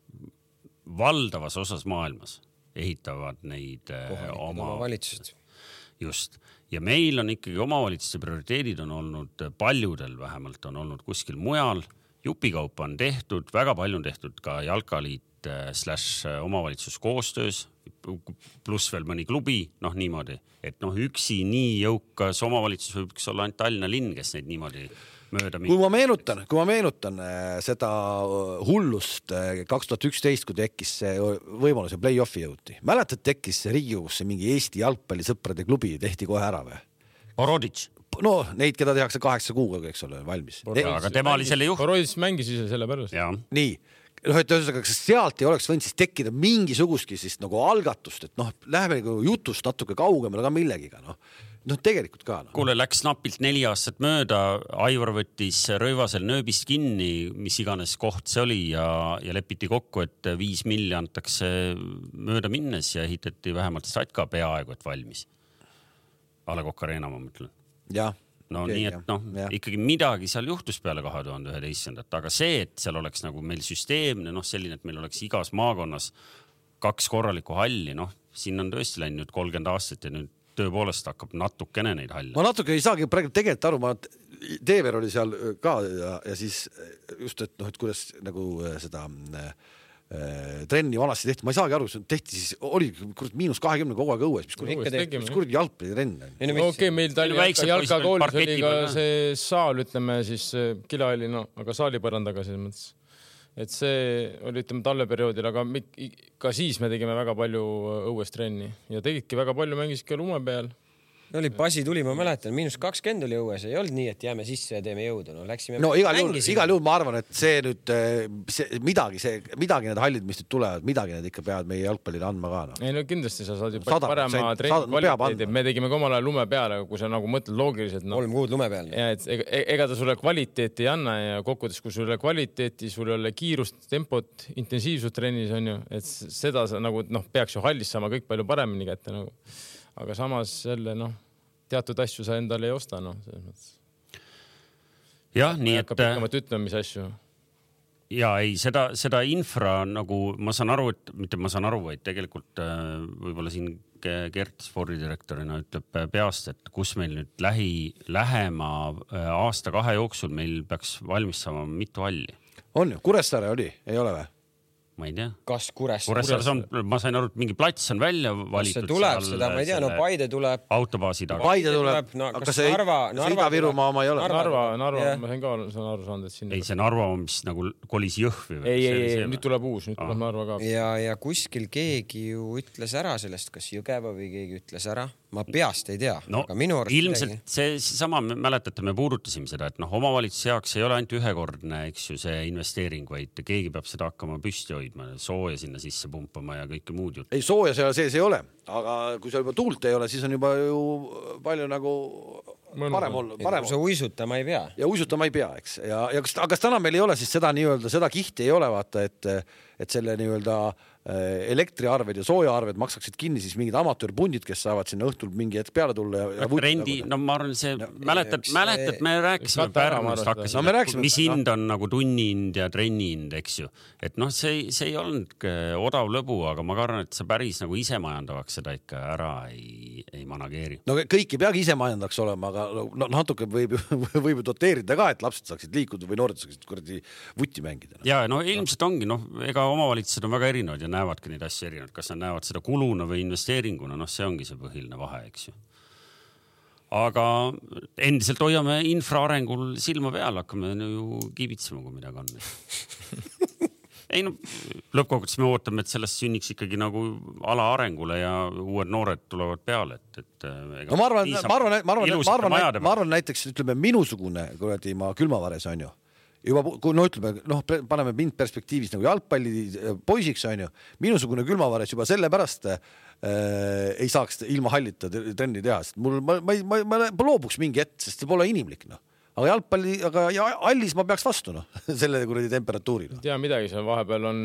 valdavas osas maailmas ehitavad neid äh, Kohalikud oma omavalitsused. just ja meil on ikkagi omavalitsuste prioriteedid on olnud paljudel vähemalt on olnud kuskil mujal. jupikaupa on tehtud, väga palju on tehtud ka jalkaliit äh, slaš äh, omavalitsus koostöös, pluss veel mõni klubi, noh niimoodi, et noh, üksi nii jõukas omavalitsus võiks olla ainult Tallinna linn, kes neid niimoodi mööda minna. kui ma meenutan, kui ma meenutan äh, seda äh, hullust äh, kaks tuhat üksteist, kui tekkis see võimalus ja play-off'i jõuti, mäletad, tekkis Riigikogusse mingi Eesti jalgpallisõprade klubi, tehti kohe ära või? Oroditš no neid, keda tehakse kaheksa kuuga, eks ole, valmis. aga tema oli selle juht. Boroditš mängis ise sellepärast. nii, noh, et ühesõnaga, kas sealt ei oleks võinud siis tekkida mingisugustki siis nagu algatust, et noh, läheme nagu jutust natuke kaugemale ka millegiga, noh noh, tegelikult ka no.. kuule, läks napilt neli aastat mööda, Aivar võttis Rõivasel nööbist kinni, mis iganes koht see oli ja, ja lepiti kokku, et viis milli antakse mööda minnes ja ehitati vähemalt Satka peaaegu et valmis. A Le Coq Arena, ma mõtlen. jah no okay, nii, et noh, ikkagi midagi seal juhtus peale kahe tuhande üheteistkümnendat, aga see, et seal oleks nagu meil süsteemne noh, selline, et meil oleks igas maakonnas kaks korralikku halli, noh, siin on tõesti läinud kolmkümmend aastat ja nüüd tõepoolest hakkab natukene neid halle. ma natuke ei saagi praegu tegelikult aru, ma, Teever oli seal ka ja, ja siis just, et noh, et kuidas nagu äh, seda äh, trenni vanasti tehti, ma ei saagi aru, tehti siis, oli kurat miinus kahekümne kogu aeg õues, mis kuradi, mis kuradi jalgpallitrenn on. ei no okei okay,, meil Tallinna jalkakoolis oli ka see saal, ütleme siis kilahalli, no aga saalipõrandaga selles mõttes et see oli, ütleme talveperioodil, aga ka siis me tegime väga palju õues trenni. Ja tegidki väga palju, mängisid ka lume peal oli Basi tuli, ma mäletan, miinus kakskümmend oli õues, ei olnud nii, et jääme sisse ja teeme jõudu, no läksime. no igal juhul, igal juhul ma arvan, et see nüüd eh, see midagi, see midagi need hallid, mis nüüd tulevad, midagi need ikka peavad meie jalgpallile andma ka no.. ei no kindlasti sa saad ju parema trenni kvaliteedi, me tegime ka omal ajal lume peale, kui sa nagu mõtled loogiliselt no.. kolm kuud lume peal. ja et ega, e-, ega ta sulle kvaliteeti ei anna ja kokkuvõttes, kui sul ei ole kvaliteeti, sul ei ole kiirust, tempot, intensiivsust trennis on ju, et seda sa nagu noh, peaks ju hallis saama kõik palju paremini kätte nagu. Aga samas jälle noh teatud asju sa endale ei osta, noh, selles mõttes. jah, nii et. pikemalt ütlema, mis asju. ja ei, seda, seda infra nagu ma saan aru, et mitte ma saan aru, vaid tegelikult äh, võib-olla siin Gert spordidirektorina ütleb peast, et kus meil nüüd lähi, lähema äh, aasta-kahe jooksul meil peaks valmis saama mitu halli. on ju, Kuressaare oli, ei ole või? Ma ei tea. kas Kuressaare? Kuressaares on, ma sain aru, et mingi plats on välja valitud. see tuleb seda, ma ei tea, no Paide tuleb. autobaasi taga. Paide tuleb, no, aga kas see Narva, Narva Ida-Virumaa oma ei ole? Narva, Narva, Narva, ma sain ka, saan aru saanud, et sinna. ei, see Narva, mis nagu kolis Jõhvi või? ei, ei, ei, nüüd tuleb uus, nüüd tuleb Narva ka. ja, ja kuskil keegi ju ütles ära sellest, kas Jõgeva või keegi ütles ära ma peast ei tea no,, aga minu arust ilmselt midagi... see, seesama, mäletate, me puudutasime seda, et noh, omavalitsuse jaoks ei ole ainult ühekordne, eks ju, see investeering, vaid keegi peab seda hakkama püsti hoidma, sooja sinna sisse pumpama ja kõike muud juttu. ei, sooja seal sees ei ole, aga kui seal juba tuult ei ole, siis on juba ju palju nagu parem olla, parem. sa uisutama ei pea. ja uisutama ei pea, eks, ja, ja kas, aga kas täna meil ei ole siis seda nii-öelda seda kihti ei ole, vaata, et, et selle nii-öelda Äh, elektriarved ja soojaarved maksaksid kinni siis mingid amatöörpundid, kes saavad sinna õhtul mingi hetk peale tulla ja, ja. rendi, no ma arvan, see no, mäletad, mäletad, me rääkisime Pärnust, hakkasime no,, rääkisime, mis hind on nagu tunnihind ja trennihind, eks ju. et noh, see, see ei olnud odav lõbu, aga ma arvan, et sa päris nagu isemajandavaks seda ikka ära ei, ei manageeri. no kõik ei peagi isemajandavaks olema, aga no natuke võib ju, võib ju doteerida ka, et lapsed saaksid liikuda või noored saaksid kuradi vutti mängida no.. ja no ilmselt ongi, noh, ega omavalitsused on väga erinevad ja näevadki neid asju erinevalt, kas nad näevad seda kuluna või investeeringuna, noh, see ongi see põhiline vahe, eks ju. aga endiselt hoiame infra arengul silma peal, hakkame ju kiibitsema, kui midagi on ei no lõppkokkuvõttes me ootame, et sellest sünniks ikkagi nagu ala arengule ja uued noored tulevad peale, et, et. no ma arvan, ma arvan, ma arvan, ma arvan, ma arvan näiteks ütleme minusugune kuradi ma külmavares on ju juba kui no ütleme noh, paneme mind perspektiivis nagu jalgpallipoisiks onju, minusugune külmavares juba sellepärast äh, ei saaks ilma hallita trenni teha, sest mul ma, ma, ma, ma, ma loobuks mingi hetk, sest see pole inimlik noh aga jalgpalli, aga ja hallis ma peaks vastu noh, selle kuradi temperatuuri no.. ei tea midagi, seal vahepeal on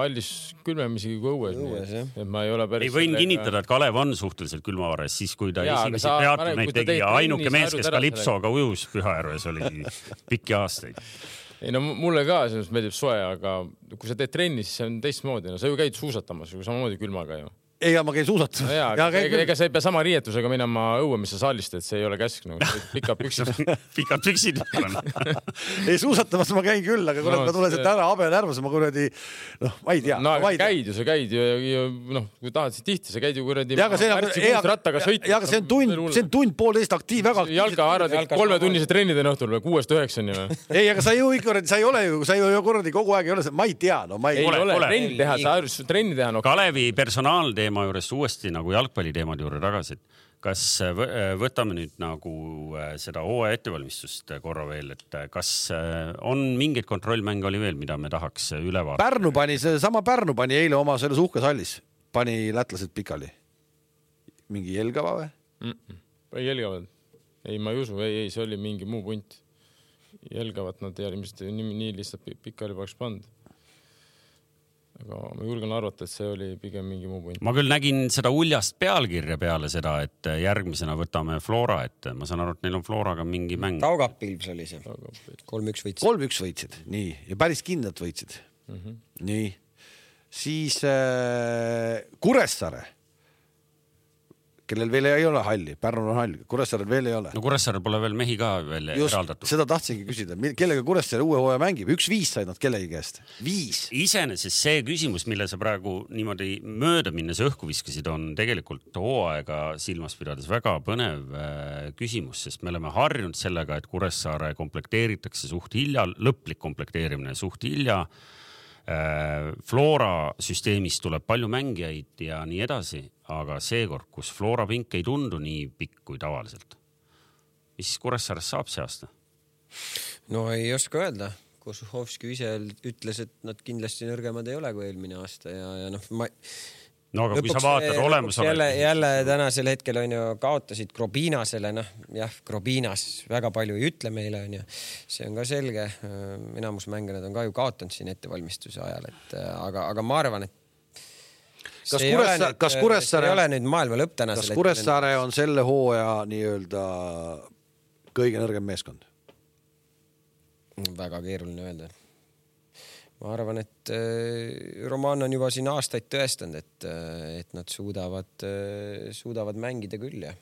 hallis külmem isegi kui õues, õues, et ma ei ole päris. ei, võin sellega... kinnitada, et Kalev on suhteliselt külmavares, siis kui ta ja, esimesi peatumeid tegi ja ainuke mees, kes kalipsoga ujus Pühajärves oli pikki aastaid. Ei no mulle ka selles mõttes meeldib soe, aga kui sa teed trenni, siis see on teistmoodi, no sa ju käid suusatamas ju samamoodi külmaga ju ei, ma käin suusatamas no. ega, ega, ega sa ei pea sama riietusega minema õue, mis sa saalist teed, see ei ole käsk nagu pikad püksid pikad püksid ei, suusatamas ma käin küll, aga kurat no,, ma tulen sealt ära habemärvas, ma kuradi noh, ma ei tea. no aga käid ju, sa käid ju ja noh, kui tahad, siis tihti sa käid ju kuradi. ja, aga see on, ja, aga see on tund, see on tund-poolteist aktiiv, väga. jalka arvad, et kolmetunnised trennid on õhtul või kuuest üheksani või? ei, aga sa ju kuradi, sa ei ole ju, sa ju kuradi kogu aeg ei ole, ma ei tea, no ma ei. ei ole, trenni teha, sa trenni teha. Kalevi personaalteema juures uuesti nagu jalgpalliteemade juurde tagasi, et kas äh, äh, võtame nüüd nagu äh, seda hooaja ettevalmistust korra veel, et kas on mingeid kontrollmänge oli veel, mida me tahaks üle vaadata? Pärnu pani, seesama Pärnu pani eile oma selles uhkes hallis, pani lätlased pikali. mingi Jelgava või mm? -mm. ei Jelgavad, ei, ma ei usu, ei, ei, see oli mingi muu punt. Jelgavat nad ilmselt nii, nii lihtsalt pikali poleks pannud aga ma julgen arvata, et see oli pigem mingi muu punt. ma küll nägin seda uljast pealkirja peale seda, et järgmisena võtame Flora ette, ma saan aru, et neil on Floraga mingi mäng. Taugapilv oli see. kolm-üks võitsid. kolm-üks võitsid, nii, ja päris kindlalt võitsid mm. -hmm. nii, siis äh, Kuressaare kellel veel ei ole halli, Pärnul on hall, Kuressaarel veel ei ole. no Kuressaarel pole veel mehi ka veel Just, eraldatud. seda tahtsingi küsida, kellega Kuressaare uue hooaja mängib, üks-viis said nad kellegi käest, viis. iseenesest see küsimus, mille sa praegu niimoodi mööda minnes õhku viskasid, on tegelikult hooaega silmas pidades väga põnev äh, küsimus, sest me oleme harjunud sellega, et Kuressaare komplekteeritakse suht hilja, lõplik komplekteerimine suht hilja Flora süsteemis tuleb palju mängijaid ja nii edasi aga seekord, kus Flora pink ei tundu nii pikk kui tavaliselt, mis Kuressaarest saab see aasta? no ei oska öelda. Kosuhovski ise ütles, et nad kindlasti nõrgemad ei ole kui eelmine aasta ja, ja noh, ma no aga lõpuks, kui sa vaatad olemasolevat. jälle, jälle tänasel hetkel on ju kaotasid Grobinasele, noh jah, Grobinas väga palju ei ütle meile onju, see on ka selge. enamus mänge nad on ka ju kaotanud siin ettevalmistuse ajal, et aga, aga ma arvan, et kas Kuressaare, kas Kuressaare ei ole nüüd maailma lõpp tänasel hetkel? kas Kuressaare on selle hooaja nii-öelda kõige nõrgem meeskond? väga keeruline öelda. Ma arvan, et äh, Roman on juba siin aastaid tõestanud, et, äh, et nad suudavad, äh, suudavad mängida küll ja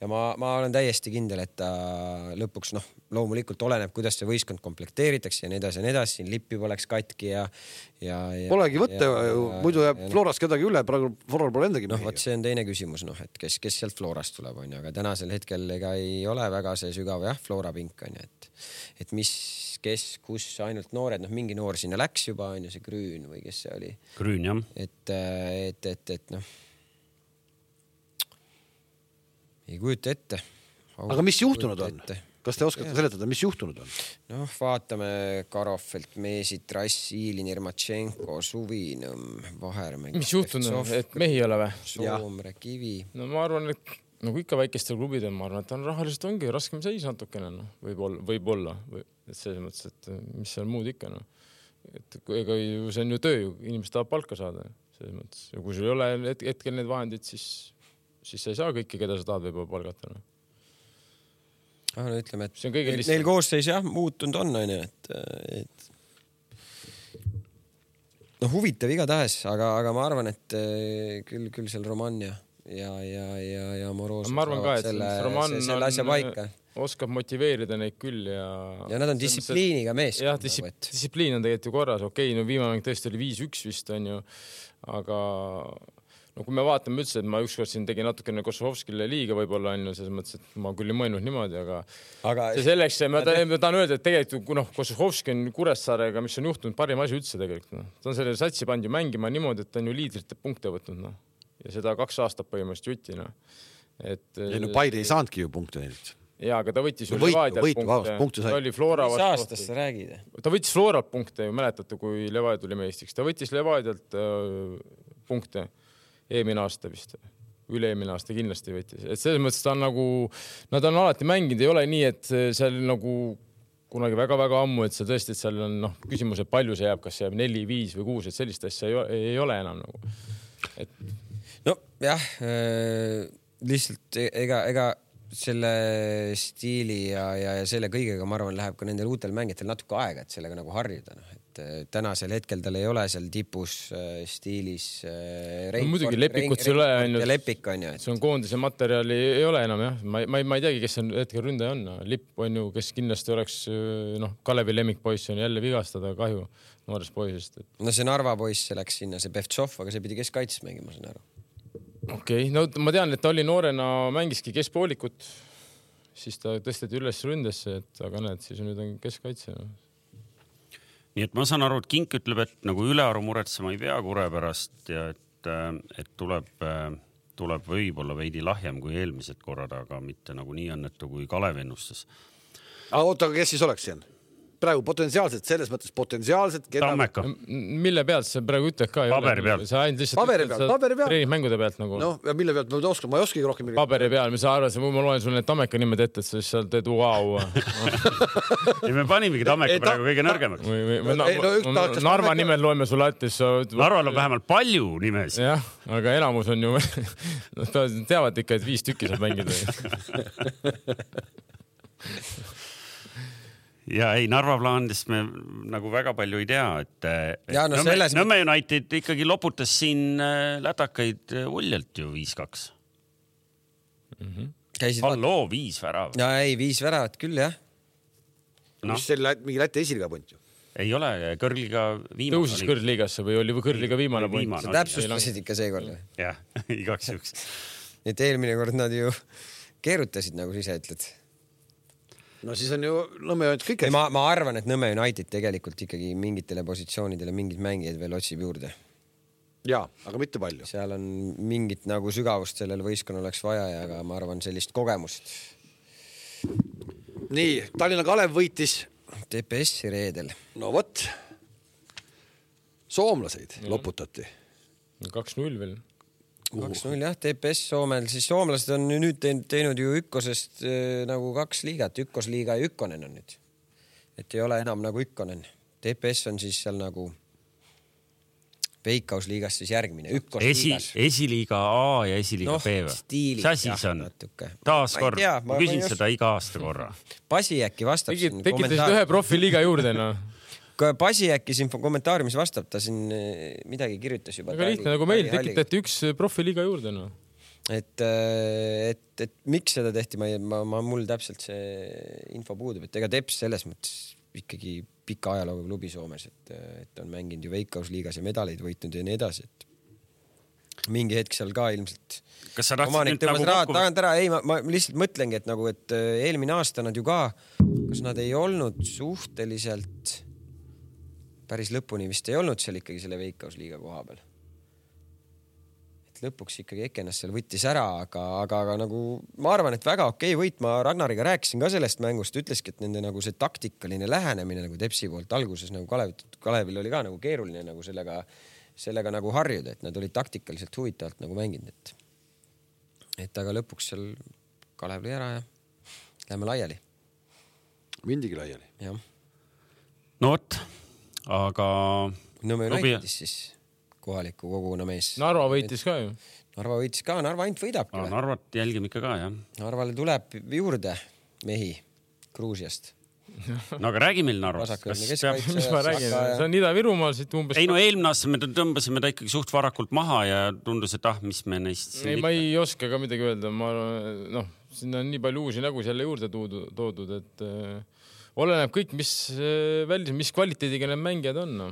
ja ma, ma olen täiesti kindel, et ta lõpuks noh, loomulikult oleneb, kuidas see võistkond komplekteeritakse ja nii edasi ja nii edasi, siin lipp juba läks katki ja, ja, ja. Polegi võtta ju, muidu jääb no, Florast kedagi üle, praegu Floral pole endagi. noh, vot see on teine küsimus, noh, et kes, kes sealt Florast tuleb, onju, aga tänasel hetkel ega ei ole väga see sügav jah, Flora pink onju, et, et mis, kes, kus ainult noored, noh, mingi noor sinna läks juba onju, see Grün või kes see oli. Grün jah. et, et, et, et noh ei kujuta ette. aga mis juhtunud on? kas te oskate seletada, mis juhtunud on? noh, vaatame Karofelt, Meesit, Rass, Iilin, Irmatšenko, Suvinõmm, Vahermägi. mis juhtunud on, et mehi ei ole või? Soomre, Kivi. no ma arvan, et nagu ikka väikestel klubidel, ma arvan, et on rahaliselt ongi raskem seis natukene noh, võib-olla, võib-olla või et selles mõttes, et mis seal muud ikka noh. et ega ju see on ju töö ju, inimesed tahavad palka saada selles mõttes ja kui sul ei ole hetkel need vahendid, siis, siis sa ei saa kõiki, keda sa tahad võib-olla palgata noh ah, no ütleme, et see on kõige lihtsam. Neil koosseis jah muutunud on, onju, et, et no huvitav igatahes, aga, aga ma arvan, et eh, küll, küll seal Roman ja, ja, ja, ja, ja Moroz. ma arvan ka, et selle, Roman selle asja paika oskab motiveerida neid küll ja. ja nad on distsipliiniga mees. jah, nagu, distsipliin on tegelikult ju korras, okei okay,, no viimane mäng tõesti oli viis-üks vist onju, aga no kui me vaatame üldse, et ma ükskord siin tegin natukene Kossovskile liiga võib-olla onju, selles mõttes, et ma küll ei mõelnud niimoodi, aga, aga see selleks, ma tahan, tahan öelda, et tegelikult noh, Kossovski on Kuressaarega, mis on juhtunud, parim asi üldse tegelikult noh, ta on selle satsi pannud ju mängima niimoodi, et ta on ju liidrite punkte võtnud noh ja seda kaks aastat põhimõtteliselt jutti noh, et. ei no Paide ei saanudki ju punkte neilt ja, aga ta võttis ju Levadialt punkte, punkte, ta oli Flora vastu. mis aastast sa räägid? ta võttis Floralt punkte ju, mäletate, kui Levadia tuli meistriks, ta võttis Levadialt äh, punkte. Eelmine aasta vist, üle-eelmine aasta kindlasti võttis, et selles mõttes ta on nagu, nad on alati mänginud, ei ole nii, et seal nagu kunagi väga-väga ammu, et see tõesti, et seal on noh, küsimus, et palju see jääb, kas see jääb neli, viis või kuus, et sellist asja ei, ei ole enam nagu, et. nojah äh,, lihtsalt e-, ega, ega selle stiili ja, ja, ja selle kõigega, ma arvan, läheb ka nendel uutel mängijatel natuke aega, et sellega nagu harjuda, noh, et äh, tänasel hetkel tal ei ole seal tipus äh, stiilis äh,. No, muidugi Lepikut ei ole ainult. Lepik on ju et.... see on koondise materjali ei ole enam jah, ma, ma, ma ei teagi, kes on hetkel ründaja on, Lipp on ju, kes kindlasti oleks äh, noh, Kalevi lemmikpoiss on jälle vigastada, kahju noorest poisist et.... no see Narva poiss, see läks sinna, see Pevtšov, aga see pidi keskkaitses mängima, ma saan aru okei okay., no ma tean, et ta oli noorena, mängiski keskpoolikut, siis ta tõsteti üles ründesse, et aga näed, siis nüüd on keskkaitse no.. nii et ma saan aru, et Kink ütleb, et nagu ülearu muretsema ei pea Kure pärast ja et, et tuleb, tuleb võib-olla veidi lahjem kui eelmised korrad, aga mitte nagu nii õnnetu kui Kalev ennustas. aga oota, aga kes siis oleks siin? Praegu potentsiaalselt, selles mõttes potentsiaalselt keda.... Tammeka. mille pealt sa praegu ütled ka? paberi pealt. sa ainult lihtsalt. paberi pealt, paberi pealt. treeningmängude pealt nagu. noh, ja mille pealt ma ei oska, ma ei oskagi rohkem paberi peal, mis sa arvad, ma loen sulle need Tammeka nimed ette, et sa siis seal teed vau. ei, me panimegi Tammeka praegu kõige nõrgemaks. või, või, või no, Narva nimed loeme sulle ette, siis sa. Narval on vähemalt palju nimesid. jah, aga enamus on ju Nad teavad ikka, et viis tükki saab mängida ja ei, Narva plaanidest me nagu väga palju ei tea, et, ja, no Nõmme, selles... Nõmme United ikkagi loputas siin äh, lätakaid äh, uljalt ju viis-kaks mm. -hmm. halloo, viis väravat. no ei, viis väravat küll jah no.. mis see mingi Läti esiliiga punt ju? ei ole, kõrgliga viimane. tõusis kõrgliigasse või oli kõrgliga viimane punt? sa täpsustasid ikka seekord või? jah, igaks juhuks. et eelmine kord nad ju keerutasid, nagu sa ise ütled no siis on ju Nõmme United kõik hästi. ma, ma arvan, et Nõmme United tegelikult ikkagi mingitele positsioonidele mingeid mängijaid veel otsib juurde. ja, aga mitte palju. seal on mingit nagu sügavust sellel võistkonnal oleks vaja ja ka ma arvan, sellist kogemust. nii, Tallinna Kalev võitis. TPS-i reedel. no vot. soomlaseid loputati. kaks-null veel kaks-null jah, TPS Soomel, siis soomlased on nüüd teinud, ju Ükkosest äh, nagu kaks liigat, Ükkosliiga ja Ükkonen on nüüd. et ei ole enam nagu Ükkonen. TPS on siis seal nagu Veikkausliigas siis järgmine, Ükkosliigas Esi,. esiliiga A ja esiliiga no, B või? mis asi see on? taaskord, ma, ma küsin ma seda iga aasta korra. Pasi äkki vastab. tekitasid ühe profiliiga juurde noh Pasi äkki siin kommentaariumis vastab, ta siin eh, midagi kirjutas juba. väga lihtne, nagu meil tekitati üks eh, profiliiga juurde noh et, eh, et, et miks seda tehti, ma ma, ma, mul täpselt see info puudub, et ega Teps selles mõttes ikkagi pika ajalooga klubi Soomes, et, et on mänginud ju Veikkausliigas ja medaleid võitnud ja nii edasi, et mingi hetk seal ka ilmselt. kas sa tahtsid nüüd nagu kokku? tagant ära, ei, ma, ma lihtsalt mõtlengi, et nagu, et eelmine aasta nad ju ka, kas nad ei olnud suhteliselt päris lõpuni vist ei olnud seal ikkagi selle Veikkausliiga koha peal. et lõpuks ikkagi Ekenas seal võttis ära, aga, aga, aga nagu ma arvan, et väga okei okay võit, ma Ragnariga rääkisin ka sellest mängust, ütleski, et nende nagu see taktikaline lähenemine nagu Tepsi poolt alguses nagu Kalev, Kalevil oli ka nagu keeruline nagu sellega, sellega nagu harjuda, et nad olid taktikaliselt huvitavalt nagu mänginud, et et aga lõpuks seal Kalev lõi ära ja lähme laiali. mindigi laiali. jah. no vot, aga. Nõmme Unitedis siis kohaliku kogukonna mees. Narva võitis ka ju. Narva võitis ka, Narva ainult võidabki no,. Narvat jälgime ikka ka jah. Narvale tuleb juurde mehi Gruusiast no aga räägi meil Narvast. mis ma räägin, see on Ida-Virumaal siit umbes. ei no eelmine aasta me tõmbasime ta ikkagi suht varakult maha ja tundus, et ah, mis me neist. ei, ma ei oska ka midagi öelda, ma noh, sinna on nii palju uusi nägusid jälle juurde toodud, toodud, et äh, oleneb kõik, mis äh, välis, mis kvaliteediga need mängijad on no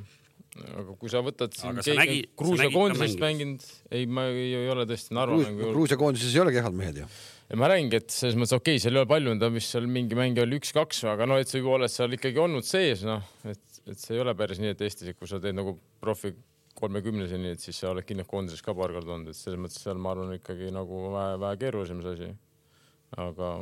aga kui sa võtad siin keegi Gruusia koondisest mänginud, ei, ma ei, ei ole tõesti Narva mängu. Gruusia koondises ei ole kehvad mehed ju ja ma räägingi, et selles mõttes okei okay,, seal ei ole palju, vist seal mingi mängija oli üks-kaks, aga no et sa juba oled seal ikkagi olnud sees, noh, et, et see ei ole päris nii, et Eestis, kui sa teed nagu profi kolmekümneseni, et siis sa oled kindlasti koondises ka paar korda olnud, et selles mõttes seal ma arvan ikkagi nagu vähe, vähe keerulisem see asi. aga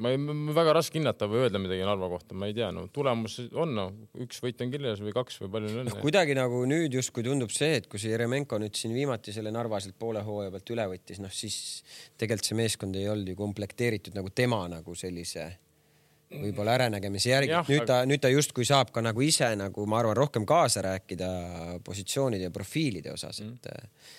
ma ei, väga raske hinnata või öelda midagi Narva kohta, ma ei tea, no tulemus on, no üks võit on kirjas või kaks või palju õnne no,. kuidagi nagu nüüd justkui tundub see, et kui see Jeremenko nüüd siin viimati selle Narva sealt poole hooaja pealt üle võttis, noh siis tegelikult see meeskond ei olnud ju komplekteeritud nagu tema nagu sellise võib-olla äranägemise järgi. nüüd ta, nüüd ta justkui saab ka nagu ise nagu ma arvan, rohkem kaasa rääkida positsioonide ja profiilide osas, et mm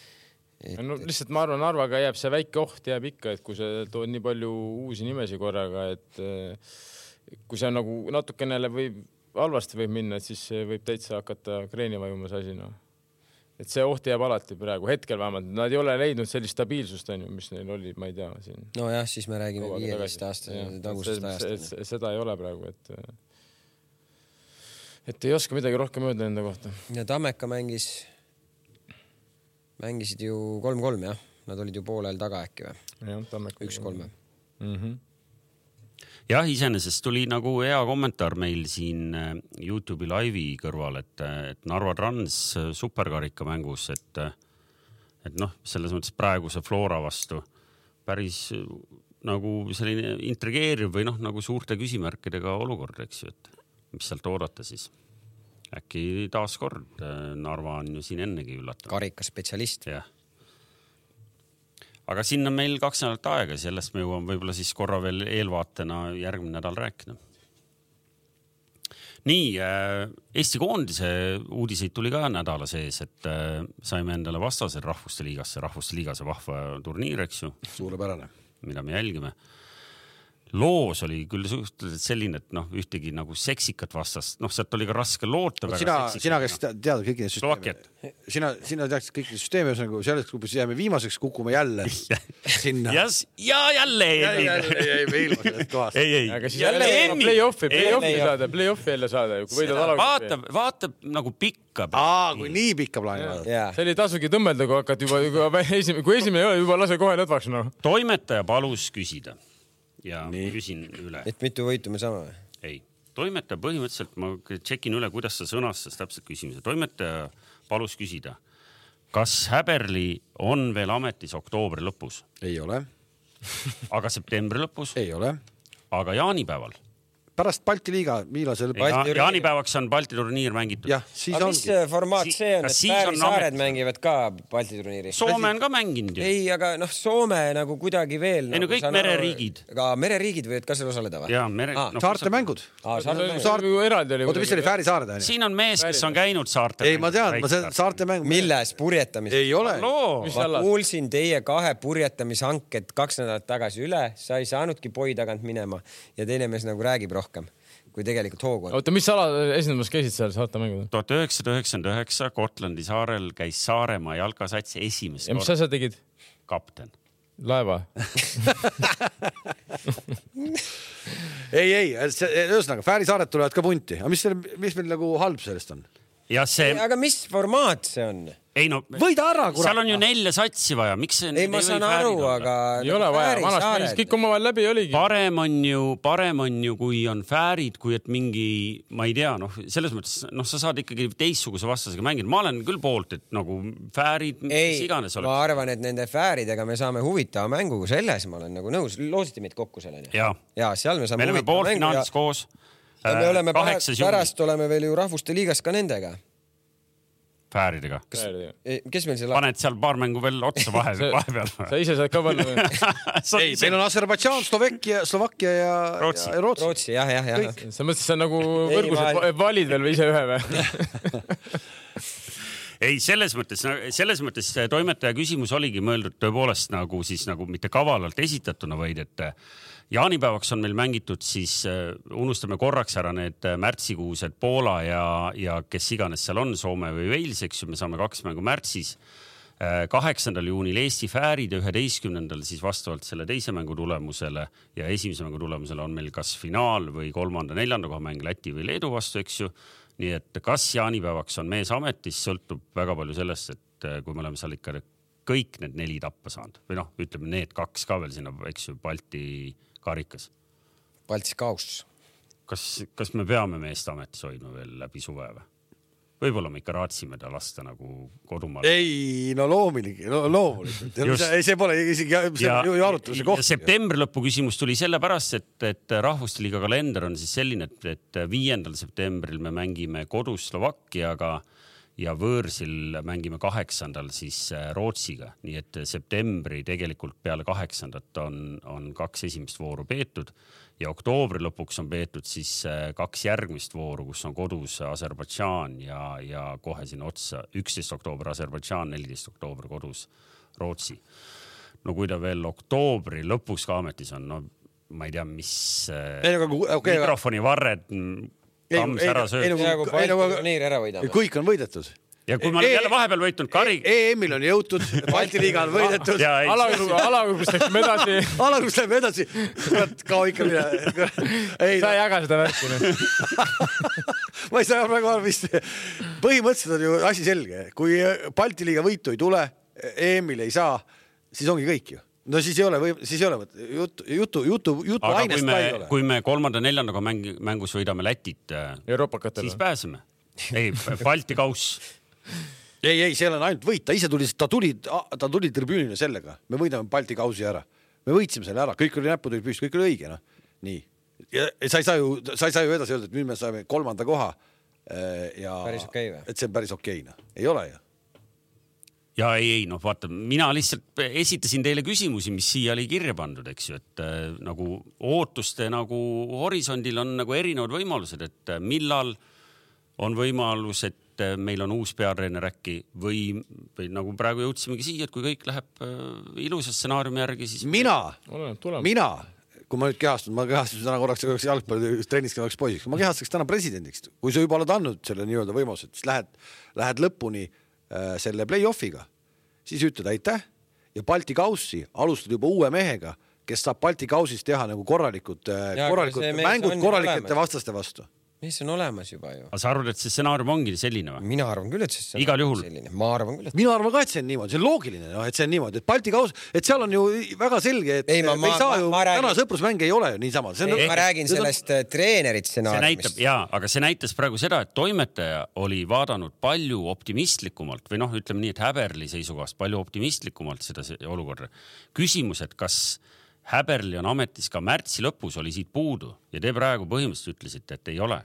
et.... no lihtsalt ma arvan, Narvaga jääb see väike oht jääb ikka, et kui sa tood nii palju uusi nimesid korraga, et eh, kui see nagu natukene võib halvasti võib minna, et siis võib täitsa hakata kreeni vajuma see asi noh. et see oht jääb alati praegu, hetkel vähemalt, nad ei ole leidnud sellist stabiilsust onju, mis neil oli, ma ei tea siin. nojah, siis me räägime viieteist aasta tagusest ajast. seda ei ole praegu, et et ei oska midagi rohkem öelda enda kohta. ja Tammeka mängis mängisid ju kolm-kolm jah, nad olid ju poolel taga äkki või? üks-kolm mm -hmm. jah, iseenesest tuli nagu hea kommentaar meil siin äh, Youtube'i laivi kõrval, et, et Narva Trans superkarika mängus, et, et noh, selles mõttes praeguse Flora vastu päris nagu selline intrigeeriv või noh, nagu suurte küsimärkidega olukord, eks ju, et mis sealt oodata siis äkki taaskord äh, Narva on ju siin ennegi üllatanud. karikaspetsialist. jah. aga siin on meil kaks nädalat aega, sellest me jõuame võib-olla siis korra veel eelvaatena järgmine nädal rääkida. nii äh,, Eesti koondise uudiseid tuli ka nädala sees, et äh, saime endale vastased Rahvuste Liigasse, Rahvuste Liigas on vahva turniir, eks ju. suurepärane. mida me jälgime loos oli küll suhteliselt selline, et noh, ühtegi nagu seksikat vastast, noh, sealt oli ka raske loota. sina, sina, kes tead kõiki neid süsteeme, sina, sina teadsid kõiki neid süsteeme, ühesõnaga sellest, kui jääme viimaseks, kukume jälle sinna. ja, ja jälle jäi. jälle jäime ilma sellest kohast. ei, ei. aga siis jälle play-off'i, play-off'i saada, play-off'i jälle saada ju, kui võidad alagrupi. vaata, vaata nagu pikka. aa, kui nii pikka plaani vaadata. seal ei tasugi tõmmelda, kui hakkad juba, juba esimene, kui esimene ei ole, juba lase kohe lõdvaks noh. toimetaja palus küsida ja Nii. küsin üle. et mitu võitu me saame või? ei, toimetaja põhimõtteliselt ma tšekin üle, kuidas sa sõnastas täpselt küsimuse. toimetaja palus küsida, kas Häberli on veel ametis oktoobri lõpus? ei ole aga septembri lõpus? ei ole. aga jaanipäeval? Pärast Balti liiga, millal see lõpeb ja,? jaanipäevaks on Balti turniir mängitud. aga mis formaat si see on, et Fääri-saared mängivad ka Balti turniiri? Soome on ka mänginud ju. ei, aga noh, Soome nagu kuidagi veel. ei no nagu, kõik mereriigid. aga mereriigid võivad ka seal osaleda või? jaa, mere ah,. No, saarte mängud. saarte eraldi oli. oota, mis see oli, Fääri-saared on ju? siin on mees, kes on käinud saarte. ei, ma tean, ma see saarte mäng. milles, purjetamises? ei ole. ma kuulsin teie kahe purjetamishanked kaks nädalat tagasi üle, sa ei saanudki poi tagant minema ja teine mees nagu räägib rohkem kui tegelikult hoogu on. oota, mis ala esindamas käisid seal saartemängudel? tuhat üheksasada üheksakümmend üheksa Gotlandi saarel käis Saaremaa jalkasats esimest korda. ja mis sa seal tegid? kapten. laeva ei, ei, ühesõnaga Fääri saared tulevad ka punti, aga mis mis meil nagu halb sellest on? Ja see. aga mis formaat see on? ei no. võida ära, kurat. seal on ju nelja satsi vaja, miks see. ei, ma saan aru, aga. ei ole vaja, vanasti mängis kõik omavahel läbi oligi. parem on ju, parem on ju, kui on fäärid, kui et mingi, ma ei tea, noh, selles mõttes, noh, sa saad ikkagi teistsuguse vastasega mängida. ma olen küll poolt, et nagu fäärid, mis iganes oleks. ma arvan, et nende fääridega me saame huvitava mängu, selles ma olen nagu nõus. loosite meid kokku seal onju? ja, ja, seal me saame. me oleme poolfinaalis koos. Me oleme pärast, pärast oleme veel ju Rahvuste Liigas ka nendega. Fääridega. kes meil seal paned seal paar mängu veel otsa vahe, vahepeal? sa ise saad ka panna ei, meil on Aserbaidžaan, Slovakkia, Slovakkia ja Rootsi, ja Rootsi, Rootsi, jah, jah, jah. sa mõtlesid, sa nagu võrgus, et valid veel või ise ühe või? Ei, selles mõttes, selles mõttes toimetaja küsimus oligi mõeldud tõepoolest nagu siis nagu mitte kavalalt esitatuna, vaid et jaanipäevaks on meil mängitud siis uh,, unustame korraks ära need märtsikuused Poola ja, ja kes iganes seal on, Soome või Wales, eks ju, me saame kaks mängu märtsis uh,. kaheksandal juunil Eesti Fäärid ja üheteistkümnendal siis vastavalt selle teise mängu tulemusele ja esimese mängu tulemusele on meil kas finaal või kolmanda-neljanda koha mäng Läti või Leedu vastu, eks ju. nii et kas jaanipäevaks on mees ametis, sõltub väga palju sellest, et kui me oleme seal ikka kõik need neli tappa saanud või noh, ütleme need kaks ka veel sinna, eks ju, Balti karikas. Paltsi kauss. kas, kas me peame meest ametis hoidma veel läbi suve või? võib-olla me ikka raatsime ta lasta nagu kodumaal. ei, no loomulik, no loomulikult. ei, see pole isegi, see on ju arutluse koht. septembri lõpu küsimus tuli sellepärast, et, et Rahvuste Liiga kalender on siis selline, et, et viiendal septembril me mängime kodus Slovakkiaga ja võõrsil mängime kaheksandal siis äh, Rootsiga, nii et septembri tegelikult peale kaheksandat on, on kaks esimest vooru peetud ja oktoobri lõpuks on peetud siis äh, kaks järgmist vooru, kus on kodus Aserbaidžaan ja, ja kohe sinna otsa üksteist oktoober Aserbaidžaan, neliteist oktoober kodus Rootsi. no kui ta veel oktoobri lõpuks ka ametis on, no ma ei tea, mis äh, ei, okay, mikrofoni varred Kams ära sööb. peaaegu Balti turniiri ära võidame. kõik on võidetud ja kui me oleme jälle vahepeal võitnud kari e. EM-il on jõutud, Balti liiga on võidetud. alagruppis läksime edasi. alagruppis lähme edasi. kurat, kao ikka mina. sa ei jaga seda värki nüüd ma ei saa praegu aru, mis, põhimõtteliselt on ju asi selge, kui Balti liiga võitu ei tule, EM-il ei saa, siis ongi kõik ju no siis ei ole või siis ei ole jutu, jutu, jutu, jutu aga ainest ka ei ole. kui me kolmanda-neljandaga mäng, mängus võidame Lätit, siis pääseme. ei, Balti kauss ei, ei, seal on ainult võit, ta ise tuli, ta tuli, ta tuli tribüünile sellega, me võidame Balti kausi ära, me võitsime selle ära, kõik oli näpud olid püsti, kõik oli õige, noh, nii. ja sa ei saa ju, sa ei saa ju edasi öelda, et nüüd me saime kolmanda koha. Äh, ja. päris okei okay, või? et see on päris okei okay,, noh, ei ole ju ja ei, ei noh, vaata, mina lihtsalt esitasin teile küsimusi, mis siia oli kirja pandud, eks ju, et äh, nagu ootuste nagu horisondil on nagu erinevad võimalused, et äh, millal on võimalus, et äh, meil on uus peatreener äkki või, või nagu praegu jõudsimegi siia, et kui kõik läheb äh, ilusa stsenaariumi järgi, siis. mina, mina, kui ma nüüd kehastun, ma kehastusin täna korraks, korraks jalgpallitrennis käivaks poisiks, ma kehastaks täna presidendiks, kui sa juba oled andnud selle nii-öelda võimaluse, siis lähed, lähed lõpuni selle play-off'iga, siis ütled aitäh. Ja Balti kaussi alustad juba uue mehega, kes saab Balti kausis teha nagu korralikud, äh, korralikud mängud korralikete vastaste vastu mees on olemas juba ju. aga sa arvad, et see stsenaarium ongi selline või? mina arvan küll, et see stsenaarium igal juhul selline, ma arvan küll, et. mina arvan ka, et see on niimoodi, see on loogiline, noh, et see on niimoodi, et Balti kaus, et seal on ju väga selge, et ei, ma, me ei saa ma, ju, täna sõprusmänge ei ole ju niisama. ei, ma räägin sellest on... Äh, treeneri stsenaariumist. ja, aga see näitas praegu seda, et toimetaja oli vaadanud palju optimistlikumalt või noh, ütleme nii, et Häberli seisukohast palju optimistlikumalt seda olukorda. küsimus, et kas Häberli on ametis ka märtsi lõpus oli siit puudu ja te praegu põhimõtteliselt ütlesite, et ei ole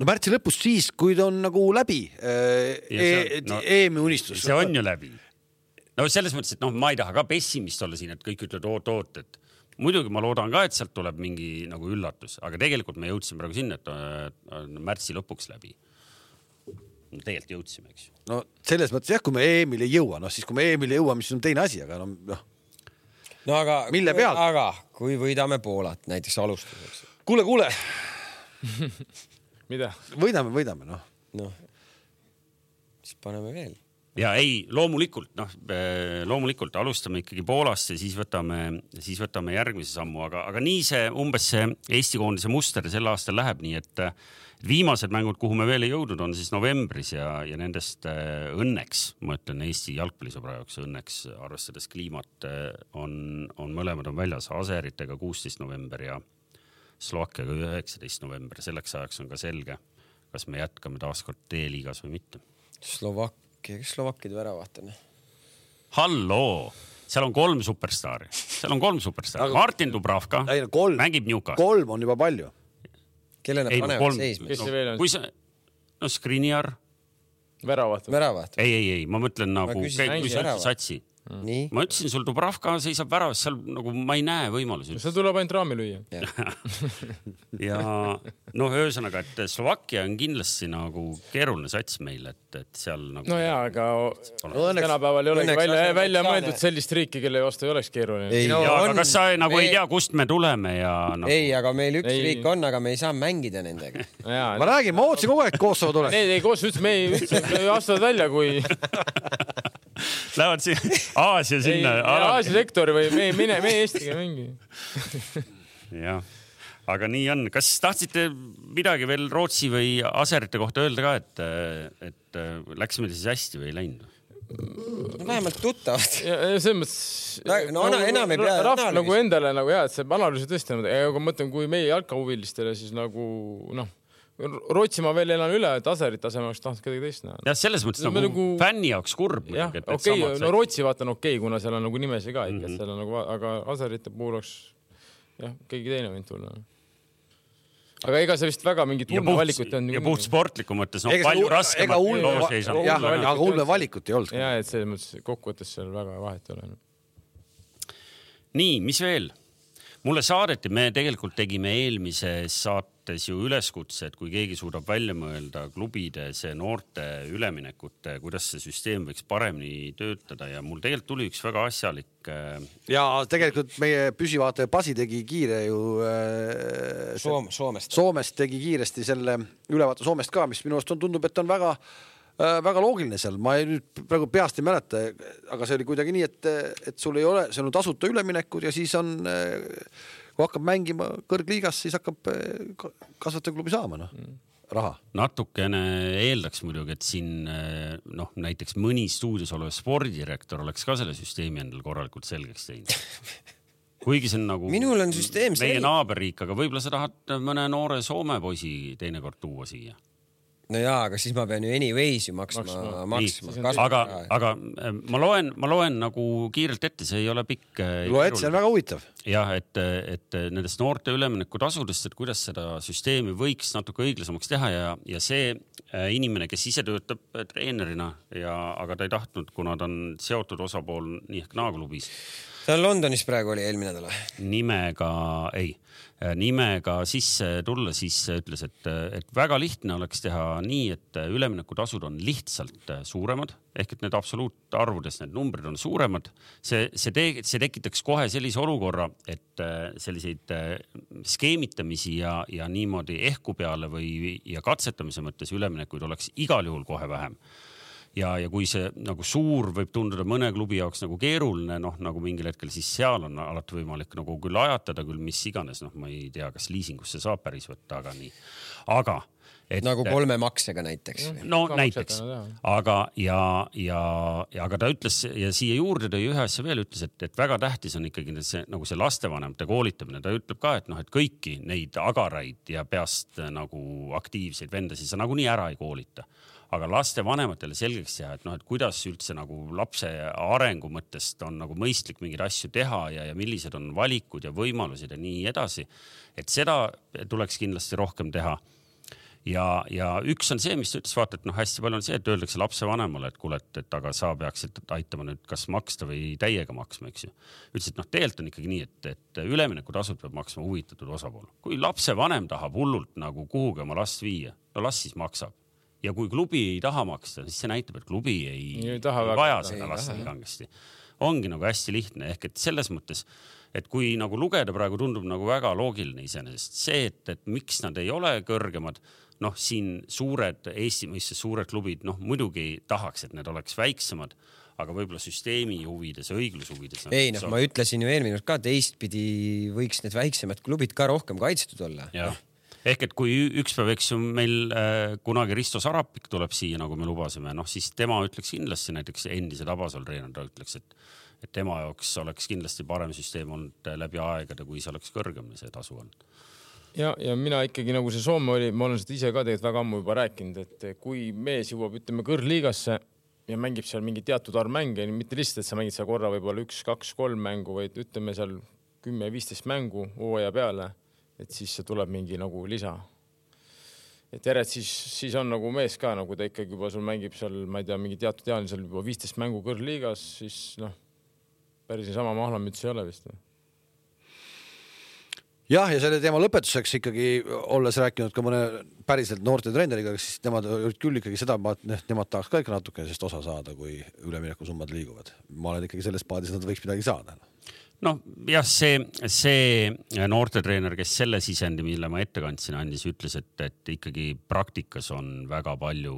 no märtsi lõpus siis, kui ta on nagu läbi äh, e no, EM-i unistus. see on ju läbi. no selles mõttes, et noh, ma ei taha ka pessimist olla siin, et kõik ütlevad oot-oot, et muidugi ma loodan ka, et sealt tuleb mingi nagu üllatus, aga tegelikult me jõudsime praegu sinna, et on märtsi lõpuks läbi. tegelikult jõudsime, eks ju. no selles mõttes jah, kui me EM-ile ei jõua, noh siis kui me EM-ile jõuame, siis on teine asi, aga noh, noh. no aga, mille pealt? aga kui võidame Poolat näiteks alustuseks. kuule, kuule mida? võidame, võidame, noh. noh, siis paneme veel. ja ei, loomulikult noh, eh, loomulikult alustame ikkagi Poolast ja siis võtame, siis võtame järgmise sammu, aga, aga nii see umbes see Eesti koondise muster sel aastal läheb, nii et viimased mängud, kuhu me veel ei jõudnud, on siis novembris ja, ja nendest äh, õnneks, ma ütlen Eesti jalgpallisõbra jaoks õnneks, arvestades kliimat, äh, on, on mõlemad on väljas, Aseritega kuusteist november ja Slovakkiaga üheksateist november, selleks ajaks on ka selge, kas me jätkame taaskord D-liigas või mitte. Slovakkia, kes Slovakkide väravat on? halloo, seal on kolm superstaari, seal on kolm superstaari, Martin Dubravka ei, kolm, mängib Newcastle. kolm on juba palju. kelle nad panevad seisma? kes see veel on? kui sa, no Skriniar väravat. väravat. ei, ei, ei, ma mõtlen nagu, kui sa ütlesid satsi Mm. ma ütlesin sul, Dubravka seisab väravas, seal nagu ma ei näe võimalusi. seal tuleb ainult raami lüüa. ja noh, ühesõnaga, et Slovakkia on kindlasti nagu keeruline sats meil, et, et seal nagu. no ja, aga õnneks, tänapäeval ei olegi välja, välja mõeldud sellist riiki, kelle vastu ei oleks keeruline. ei no,, aga kas sa nagu ei, ei tea, kust me tuleme ja nagu.... ei, aga meil üks ei. riik on, aga me ei saa mängida nendega ma räägin, ma ootasin kogu aeg Kosovo tuleks. ei, ei Kosovo ütles, me ei, üldse astuvad välja, kui Lähevad siia Aasia sinna. Aasia sektori või me, mine, me Eestiga ei mängi. jah, aga nii on. kas tahtsite midagi veel Rootsi või Aserite kohta öelda ka, et, et läks meil siis hästi või ei läinud? no vähemalt tuttavad. selles mõttes. no ana, enam ei pea. rahv nagu endale nagu ja, et see analüüs tõesti, aga ma mõtlen, kui meie jalkahuvilistele siis nagu noh Rootsi ma veel elan üle, et Aserit asemel oleks tahtnud kedagi teist näha. jah, selles mõttes nagu, nagu fänni jaoks kurb. jah, okei okay,, no Rootsi vaata on okei okay,, kuna seal on nagu nimesid ka ikka mm, -hmm. et seal on nagu, aga Aserite puhul oleks jah, keegi teine võinud tulla aga ega see vist väga mingit ulme valikut ei olnud. ja puht sportliku mõttes, noh, palju raskemat loosi ei saanud. jah, aga ulme valikut ei olnud. ja, et selles mõttes kokkuvõttes seal väga vahet ei ole. nii, mis veel? mulle saadeti, me tegelikult tegime eelmises saates ju üleskutse, et kui keegi suudab välja mõelda klubide see noorte üleminekute, kuidas see süsteem võiks paremini töötada ja mul tegelikult tuli üks väga asjalik. Äh, ja tegelikult meie püsivaataja Pasi tegi kiire ju äh,. Soom, Soomest. Soomest tegi kiiresti selle ülevaate Soomest ka, mis minu arust on, tundub, et on väga äh, väga loogiline seal, ma ei, nüüd praegu peast ei mäleta, aga see oli kuidagi nii, et, et sul ei ole, seal on tasuta üleminekud ja siis on äh, kui hakkab mängima kõrgliigas, siis hakkab eh, kasvatajaklubi saama noh mm. raha. natukene eeldaks muidugi, et siin eh, noh, näiteks mõni stuudios olev spordidirektor oleks ka selle süsteemi endale korralikult selgeks teinud kuigi see on nagu. minul on süsteem meie naaberriik, aga võib-olla sa tahad mõne noore Soome poisi teinekord tuua siia no jaa, aga siis ma pean ju anyways ju maksma, maksma, maksma. aga, aga äh, ma loen, ma loen nagu kiirelt ette, see ei ole pikk. Äh, loe ette, see on väga huvitav. jah, et, et nendest noorte üleminekutasudest, et kuidas seda süsteemi võiks natuke õiglasemaks teha ja, ja see äh, inimene, kes ise töötab treenerina ja, aga ta ei tahtnud, kuna ta on seotud osapool nii ehk naa klubis. Ta on Londonis praegu oli eelmine nädal või? nimega ei nimega sisse tulla, siis ütles, et, et väga lihtne oleks teha nii, et üleminekutasud on lihtsalt suuremad ehk et need absoluutarvudes need numbrid on suuremad. see, see te-, see tekitaks kohe sellise olukorra, et äh, selliseid äh, skeemitamisi ja, ja niimoodi ehku peale või, ja katsetamise mõttes üleminekuid oleks igal juhul kohe vähem ja, ja kui see nagu suur võib tunduda mõne klubi jaoks nagu keeruline, noh nagu mingil hetkel, siis seal on alati võimalik nagu küll ajatada, küll mis iganes, noh, ma ei tea, kas liisingusse saab päris võtta, aga nii. aga et. nagu kolme maksega näiteks. no näiteks, aga ja, ja, ja aga ta ütles ja siia juurde tõi ühe asja veel, ütles, et, et väga tähtis on ikkagi see nagu see lastevanemate koolitamine, ta ütleb ka, et noh, et kõiki neid agaraid ja peast nagu aktiivseid vendasid sa nagunii ära ei koolita aga lastevanematele selgeks teha, et noh, et kuidas üldse nagu lapse arengu mõttest on nagu mõistlik mingeid asju teha ja, ja millised on valikud ja võimalused ja nii edasi. et seda tuleks kindlasti rohkem teha ja, ja üks on see, mis ta ütles, vaata, et noh, hästi palju on see, et öeldakse lapsevanemale, et kuule, et, et aga sa peaksid aitama nüüd kas maksta või täiega maksma, eks ju. ütles, et noh, tegelikult on ikkagi nii, et, et üleminekutasud peab maksma huvitatud osapool. kui lapsevanem tahab hullult nagu kuhugi oma last viia, no las siis maksab ja kui klubi ei taha maksta, siis see näitab, et klubi ei, ei, vaja seda lasta nii kangesti. ongi nagu hästi lihtne ehk et selles mõttes, et kui nagu lugeda praegu tundub nagu väga loogiline iseenesest see, et, et miks nad ei ole kõrgemad, noh, siin suured Eesti mõistes suured klubid, noh muidugi tahaks, et need oleks väiksemad aga võib-olla süsteemi huvides, õigluse huvides. ei noh, ma ütlesin ju eelmine kord ka, teistpidi võiks need väiksemad klubid ka rohkem kaitstud olla. jah ehk et kui üks päev, eks ju, meil äh, kunagi Risto Sarapik tuleb siia, nagu me lubasime, noh siis tema ütleks kindlasti näiteks endise Tabasalu treener, ta ütleks, et, et tema jaoks oleks kindlasti parem süsteem olnud äh, läbi aegade, kui see oleks kõrgem see tasu olnud. Ja, ja mina ikkagi nagu see Soome oli, ma olen seda ise ka tegelikult väga ammu juba rääkinud, et kui mees jõuab, ütleme kõrgliigasse ja mängib seal mingi teatud arv mänge, mitte lihtsalt, et sa mängid seal korra võib-olla üks-kaks-kolm mängu, vaid ütleme seal kümme-viisteist mängu hooaja peale et siis tuleb mingi nagu lisa. et järjest siis, siis on nagu mees ka nagu ta ikkagi juba sul mängib seal, ma ei tea, mingi teatud ealisel juba viisteist mängu kõrgliigas, siis noh, päris niisama mahlamüts ei ole vist jah, ja selle teema lõpetuseks ikkagi, olles rääkinud ka mõne päriselt noorte treeneriga, siis nemad küll ikkagi seda, et nemad tahaks ka ikka natuke sellest osa saada, kui üleminekusummad liiguvad. ma olen ikkagi selles paadis, et nad võiks midagi saada noh, jah, see, see noortetreener, kes selle sisendi, mille ma ette kandsin, andis, ütles, et, et ikkagi praktikas on väga palju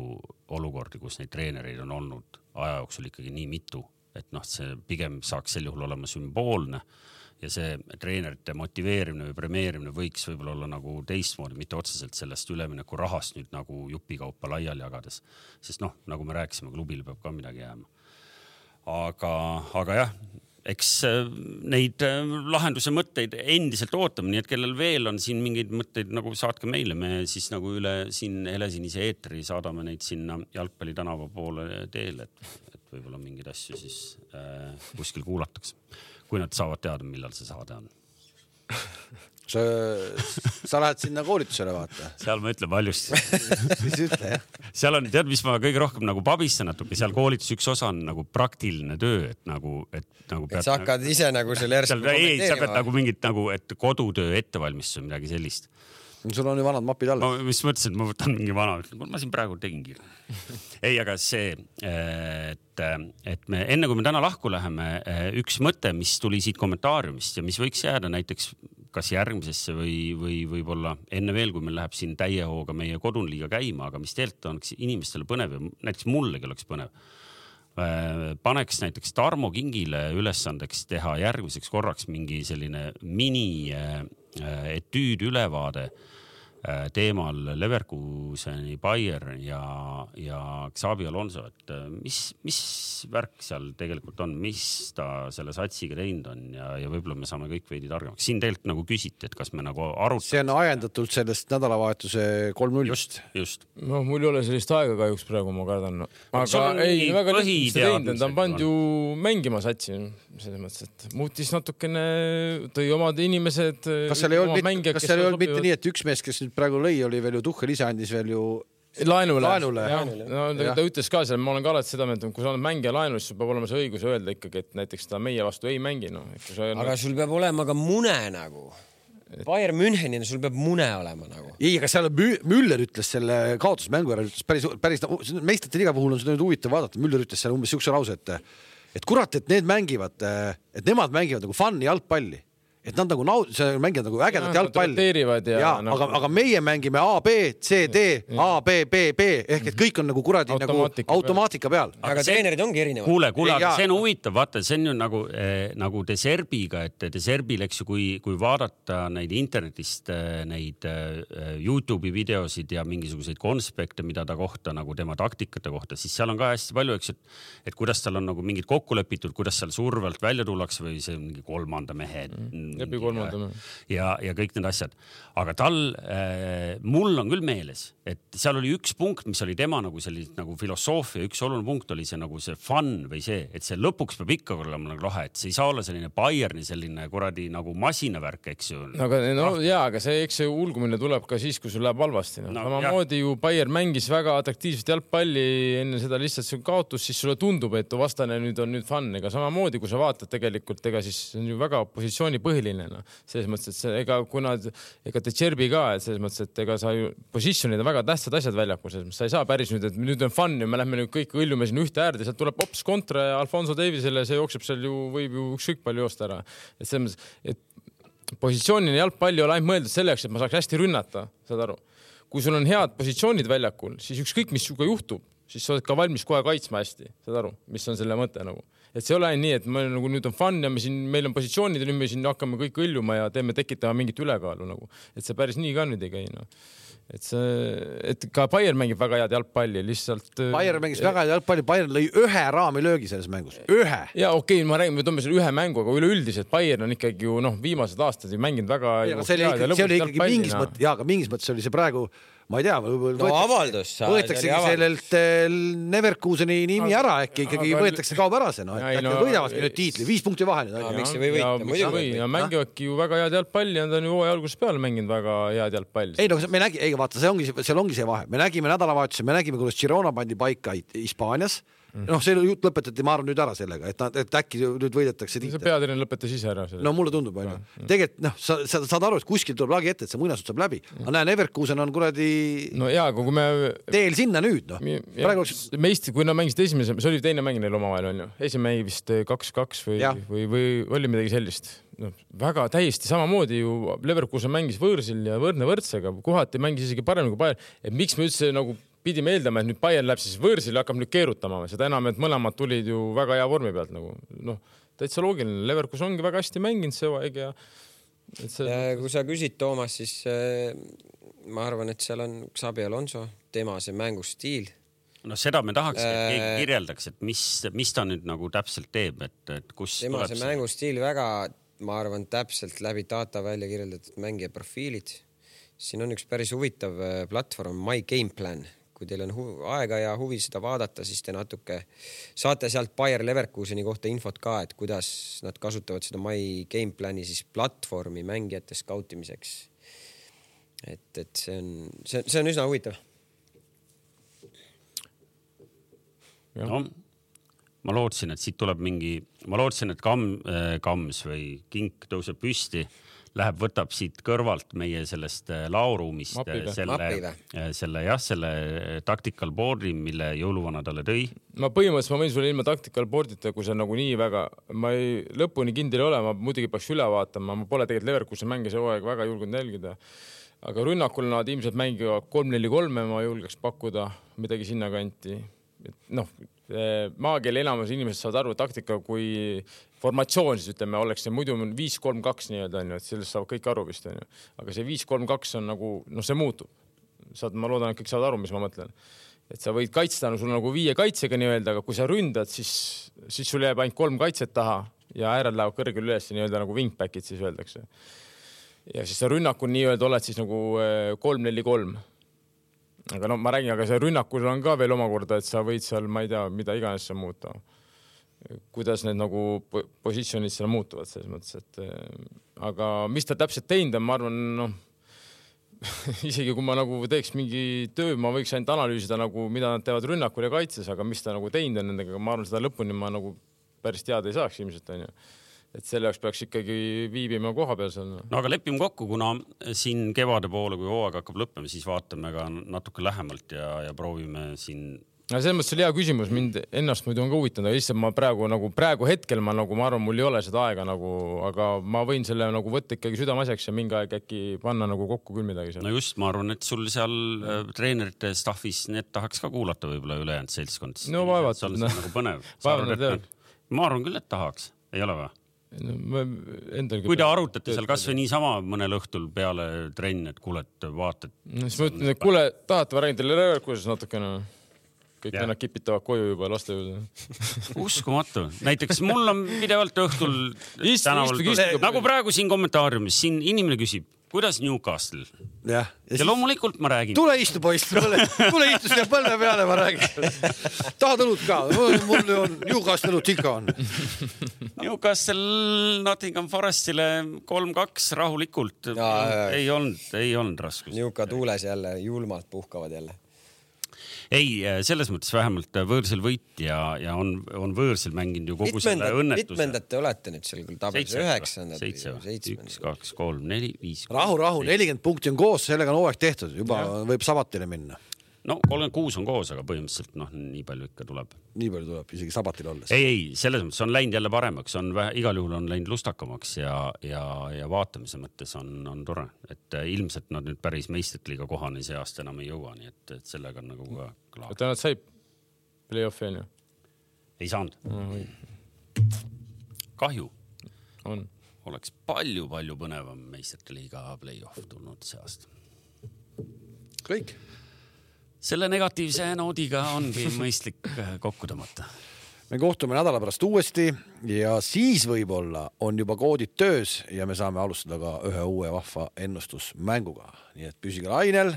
olukordi, kus neid treenereid on olnud aja jooksul ikkagi nii mitu, et noh, see pigem saaks sel juhul olema sümboolne ja see treenerite motiveerimine või premeerimine võiks võib-olla olla nagu teistmoodi, mitte otseselt sellest üleminekurahast nüüd nagu jupikaupa laiali jagades. sest noh, nagu me rääkisime, klubil peab ka midagi jääma. aga, aga jah, eks äh, neid äh, lahenduse mõtteid endiselt ootame, nii et kellel veel on siin mingeid mõtteid nagu saatke meile, me siis nagu üle siin Helesinise eetri saadame neid sinna Jalgpalli tänava poole teele, et, et võib-olla mingeid asju siis äh, kuskil kuulatakse. Kui nad saavad teada, millal see saade on sa, sa lähed sinna koolitusele, vaata. seal ma ütlen valjusti siis ütle jah. seal on, tead, mis ma kõige rohkem nagu pabistan natuke, seal koolituse üks osa on nagu praktiline töö, et nagu, et nagu. et sa hakkad ise nagu selle järsku ei, sa pead nagu mingit nagu, et kodutöö ettevalmistus või midagi sellist sul on ju vanad mapid all. ma just mõtlesin, et ma võtan mingi vana, ma siin praegu tegingi ei, aga see, et, et me enne kui me täna lahku läheme, üks mõte, mis tuli siit kommentaariumist ja mis võiks jääda näiteks kas järgmisesse või, või võib-olla enne veel, kui meil läheb siin täie hooga meie kodune liiga käima, aga mis tegelikult oleks inimestele põnev ja näiteks mullegi oleks põnev? Paneks näiteks Tarmo Kingile ülesandeks teha järgmiseks korraks mingi selline mini etüüd ülevaade Äh, teemal Leverkuseni, Bayern ja, ja Xabi Alonso, et äh, mis, mis värk seal tegelikult on, mis ta selle satsiga teinud on ja, ja võib-olla me saame kõik veidi targemaks. siin tegelikult nagu küsiti, et kas me nagu arutame. see on ajendatult sellest nädalavahetuse kolm-null. just, just. noh, mul ei ole sellist aega kahjuks praegu, ma kardan. aga ei, väga lihtne teinud, ta on pannud ju mängima satsi selles mõttes, et muutis natukene, tõi omad inimesed. kas seal ei olnud, kas seal ei olnud mitte nii, et üks mees, kes nüüd praegu lõi, oli veel ju Tuhhel ise andis veel ju laenule, laenule.. no ta, ta ütles ka seal, ma olen ka alati seda meelt, et kui sa oled mängija laenul, siis sul peab olema see õigus öelda ikkagi, et näiteks ta meie vastu ei mängi, noh. aga sul peab olema ka mune nagu. Bayern Münchenina, sul peab mune olema nagu. ei, aga seal Müller ütles selle kaotusmängu ära, ütles päris, päris meistrite liiga puhul on seda nüüd huvitav vaadata, Müller ütles seal umbes siukse lause, et et kurat, et need mängivad, et nemad mängivad nagu fun'i jalgpalli et nad nagu naud-, see mängivad nagu ägedat jalgpalli. ja, ja no, aga, aga meie mängime A, B, C, D, A, B, B, B ehk et kõik on nagu kuradi nagu automaatika peal. aga treenerid ongi erinevad. kuule, kuule, aga see on huvitav, vaata, see on ju nagu eh,, nagu Deserbiga, et Deserbil, eks ju, kui, kui vaadata neid internetist eh, neid eh, Youtube'i videosid ja mingisuguseid konspekte, mida ta kohta nagu tema taktikate kohta, siis seal on ka hästi palju, eks, et, et kuidas tal on nagu mingid kokku lepitud, kuidas seal surve alt välja tullakse või see mingi kolmanda mehe mm läbi kolmanda. ja, ja kõik need asjad, aga tal äh,, mul on küll meeles, et seal oli üks punkt, mis oli tema nagu selline nagu filosoofia, üks oluline punkt oli see nagu see fun või see, et see lõpuks peab ikka olema nagu lahe, et see ei saa olla selline Bayerni selline kuradi nagu masinavärk, eks ju. aga no ja, aga see, eks see ulgumine tuleb ka siis, kui sul läheb halvasti no.. No, samamoodi ju Bayern mängis väga atraktiivset jalgpalli enne seda lihtsalt see kaotus, siis sulle tundub, et vastane nüüd on nüüd fun, ega samamoodi, kui sa vaatad tegelikult, ega siis on ju väga positsioonipõhiline põhiline noh, selles mõttes, et see ega kuna ega Decherbi ka, et selles mõttes, et ega sa ju position'id on väga tähtsad asjad väljakul, selles mõttes sa ei saa päris nüüd, et nüüd on fun ja me lähme nüüd kõik hõljume sinna ühte äärde, sealt tuleb hops kontra ja Alfonso Davisele, see jookseb seal ju, võib ju ükskõik palju joosta ära. et selles mõttes, et positsiooniline jalgpall ei ole ainult mõeldud selleks, et ma saaks hästi rünnata, saad aru. kui sul on head positsioonid väljakul, siis ükskõik, mis sinuga juhtub, siis sa oled ka valmis kohe kaitsma hästi, saad aru, mis on selle mõte nagu et see ei ole ainult nii, et me nagu nüüd on fun ja me siin, meil on positsioonid ja nüüd me siin hakkame kõik õljuma ja teeme, tekitame mingit ülekaalu nagu, et see päris nii ka nüüd ei käi noh et see, et ka Bayern mängib väga head jalgpalli, lihtsalt. Äh, Bayern mängis väga head jalgpalli, Bayern lõi ühe raamilöögi selles mängus, ühe. ja okei okay,, ma räägin, me toome selle ühe mängu, aga üleüldiselt Bayern on ikkagi ju noh, viimased aastad ju mänginud väga. see oli ikkagi, see oli ikkagi mingis mõttes, jaa, aga mingis mõttes oli see praegu ma ei tea, no avaldus. võetaksegi sellelt eh, Neverkuseni nimi ära äkki ikkagi võetakse, kaob ära see noh, et äkki nad võidavadki nüüd tiitli, viis punkti vahe nüüd. miks ei või võita, muidugi. ja mängivadki ju väga head jalgpalli ja nad on ju hooaja algusest peale mänginud väga head jalgpalli. ei no me nägi, ei vaata, see ongi, seal ongi see vahe, me nägime nädalavahetusel, me nägime, kuidas Girona pandi paika Hispaanias. Noh, see jutt lõpetati, ma arvan nüüd ära sellega, et nad, et äkki nüüd võidetakse tiitel. peatreener lõpetas ise ära selle. no mulle tundub onju, tegelikult noh, sa, sa saad aru, et kuskil tuleb lagi ette, et see muinasjutt saab läbi, ma näen, Everkusen on kuradi. no ja, aga kui me. teel sinna nüüd noh. praegu oleks. meist, kui nad mängisid esimese, see oli teine mäng neil omavahel onju, esimene mäng vist kaks-kaks või, või, või oli midagi sellist noh, väga täiesti samamoodi ju Leverkusen mängis võõrsil ja võrdne võrdsega, kohati mängis isegi paremini kui Bayern, et miks me üldse nagu pidime eeldama, et nüüd Bayern läheb siis võõrsile ja hakkab nüüd keerutama, seda enam, et mõlemad tulid ju väga hea vormi pealt nagu noh, täitsa loogiline, Leverkus ongi väga hästi mänginud see hooaeg ja et see. kui sa küsid, Toomas, siis äh, ma arvan, et seal on Xabi Alonso, tema see mängustiil. no seda me tahaks, et keegi äh, kirjeldaks, et mis, mis ta nüüd nagu täpselt teeb, et, et kus. tema see mängustiil väga, ma arvan, täpselt läbi data välja kirjeldatud mängija profiilid. siin on üks päris huvitav äh, platvorm My Game Plan kui teil on aega ja huvi seda vaadata, siis te natuke saate sealt Bayer Leverkuseni kohta infot ka, et kuidas nad kasutavad seda My Game Plan'i siis platvormi mängijate skautimiseks. et, et see on, see, see on üsna huvitav. no ma lootsin, et siit tuleb mingi, ma lootsin, et kamm, äh, kamms või kink tõuseb püsti läheb, võtab siit kõrvalt meie sellest äh, laoruumist äh, selle, äh, selle jah, selle tactical board'i, mille jõuluvana talle tõi. ma põhimõtteliselt, ma võin sulle ilma tactical board'ita, kui see nagunii väga, ma ei, lõpuni kindel ei ole, ma muidugi peaks üle vaatama, ma pole tegelikult Leverkusen mänge see hooaeg väga julgenud jälgida. aga rünnakul nad ilmselt mängivad kolm-neli-kolme, ma julgeks pakkuda midagi sinnakanti. noh, maakeeli enamus inimesed saavad aru, taktika kui formatsioon siis ütleme, oleks see muidu viis, kolm, kaks nii-öelda onju, et sellest saavad kõik aru vist onju. aga see viis, kolm, kaks on nagu noh, see muutub. saad, ma loodan, et kõik saavad aru, mis ma mõtlen. et sa võid kaitsta no, sul nagu viie kaitsega nii-öelda, aga kui sa ründad, siis, siis sul jääb ainult kolm kaitset taha ja ääred lähevad kõrgele üles nii-öelda nagu wingback'id siis öeldakse. ja siis sa rünnakul nii-öelda oled siis nagu kolm-neli-kolm aga no ma räägin, aga see rünnakul on ka veel omakorda, et sa võid seal, ma ei tea, mida iganes muuta. Kuidas need nagu positsioonid seal muutuvad selles mõttes, et äh, aga mis ta täpselt teinud on, ma arvan, noh isegi kui ma nagu teeks mingi töö, ma võiks ainult analüüsida nagu, mida nad teevad rünnakul ja kaitses, aga mis ta nagu teinud on nendega, ma arvan, seda lõpuni ma nagu päris teada ei saaks ilmselt onju et selle jaoks peaks ikkagi viibima kohapeal seal. no aga lepime kokku, kuna siin kevade poole, kui hooaeg hakkab lõppema, siis vaatame ka natuke lähemalt ja, ja proovime siin no selles mõttes oli hea küsimus, mind ennast muidu on ka huvitanud, aga lihtsalt ma praegu nagu praegu hetkel ma nagu ma arvan, mul ei ole seda aega nagu, aga ma võin selle nagu võtta ikkagi südameasjaks ja mingi aeg äkki panna nagu kokku küll midagi seal. no just, ma arvan, et sul seal äh, treenerite staff'is need tahaks ka kuulata võib-olla ülejäänud seltskond. no vaevalt. see on no. nagu põnev. ma arvan küll, et tahaks, ei ole või? no kui te arutate seal kasvõi niisama mõnel õhtul peale trenni, et kuule, et vaatad. no siis ma ütlen, et kuule, tahate, ma räägin teile Leverkusenis natukene. Kõik vennad kipitavad koju juba lastejuurde uskumatu, näiteks mul on pidevalt õhtul tänaval, nagu praegu siin kommentaariumis, siin inimene küsib kuidas Newcastle? ja, ja, ja loomulikult ma räägin. tule istu poiss, tule, tule istu siia põlve peale, ma räägin. tahad õlut ka? mul on Newcastle õlut ikka on. Newcastle Nottingham Forestile kolm-kaks rahulikult. ei olnud, ei olnud raskus. Newca tuules jälle julmalt puhkavad jälle ei, äh, selles mõttes vähemalt äh, võõrsil võit ja, ja on, on võõrsil mänginud ju kogu mitmendad, selle õnnetuse. mitmendad te olete nüüd seal küll tabelis, üheksandad? seitse, üks, kaks, kolm, neli, viis. rahu, rahu, nelikümmend punkti on koos, sellega on hooaeg tehtud, juba ja. võib sabatile minna no kolmkümmend kuus on koos, aga põhimõtteliselt noh, nii palju ikka tuleb. nii palju tuleb, isegi sabatil olles. ei, ei, selles mõttes on läinud jälle paremaks, on vähe, igal juhul on läinud lustakamaks ja, ja, ja vaatamise mõttes on, on tore, et äh, ilmselt nad nüüd päris meistrite liiga kohani see aasta enam ei jõua, nii et, et sellega on nagu ka klaar. oota, nad said play-off'i onju? ei saanud no,. kahju. on. oleks palju-palju põnevam meistrite liiga play-off tulnud see aasta. kõik selle negatiivse noodiga ongi mõistlik äh, kokku tõmmata. me kohtume nädala pärast uuesti ja siis võib-olla on juba koodid töös ja me saame alustada ka ühe uue vahva ennustusmänguga, nii et püsige lainel.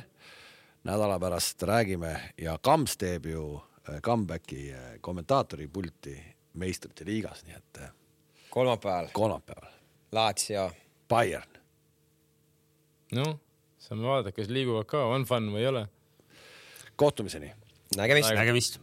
nädala pärast räägime ja Kams teeb ju äh, comeback'i äh, kommentaatori pulti meistrite liigas, nii et. kolmapäeval. kolmapäeval. Lazio. Bayern. noh, saame vaadata, kas liiguvad ka, on fun või ei ole. Kohtumiseni. nägemist. nägemist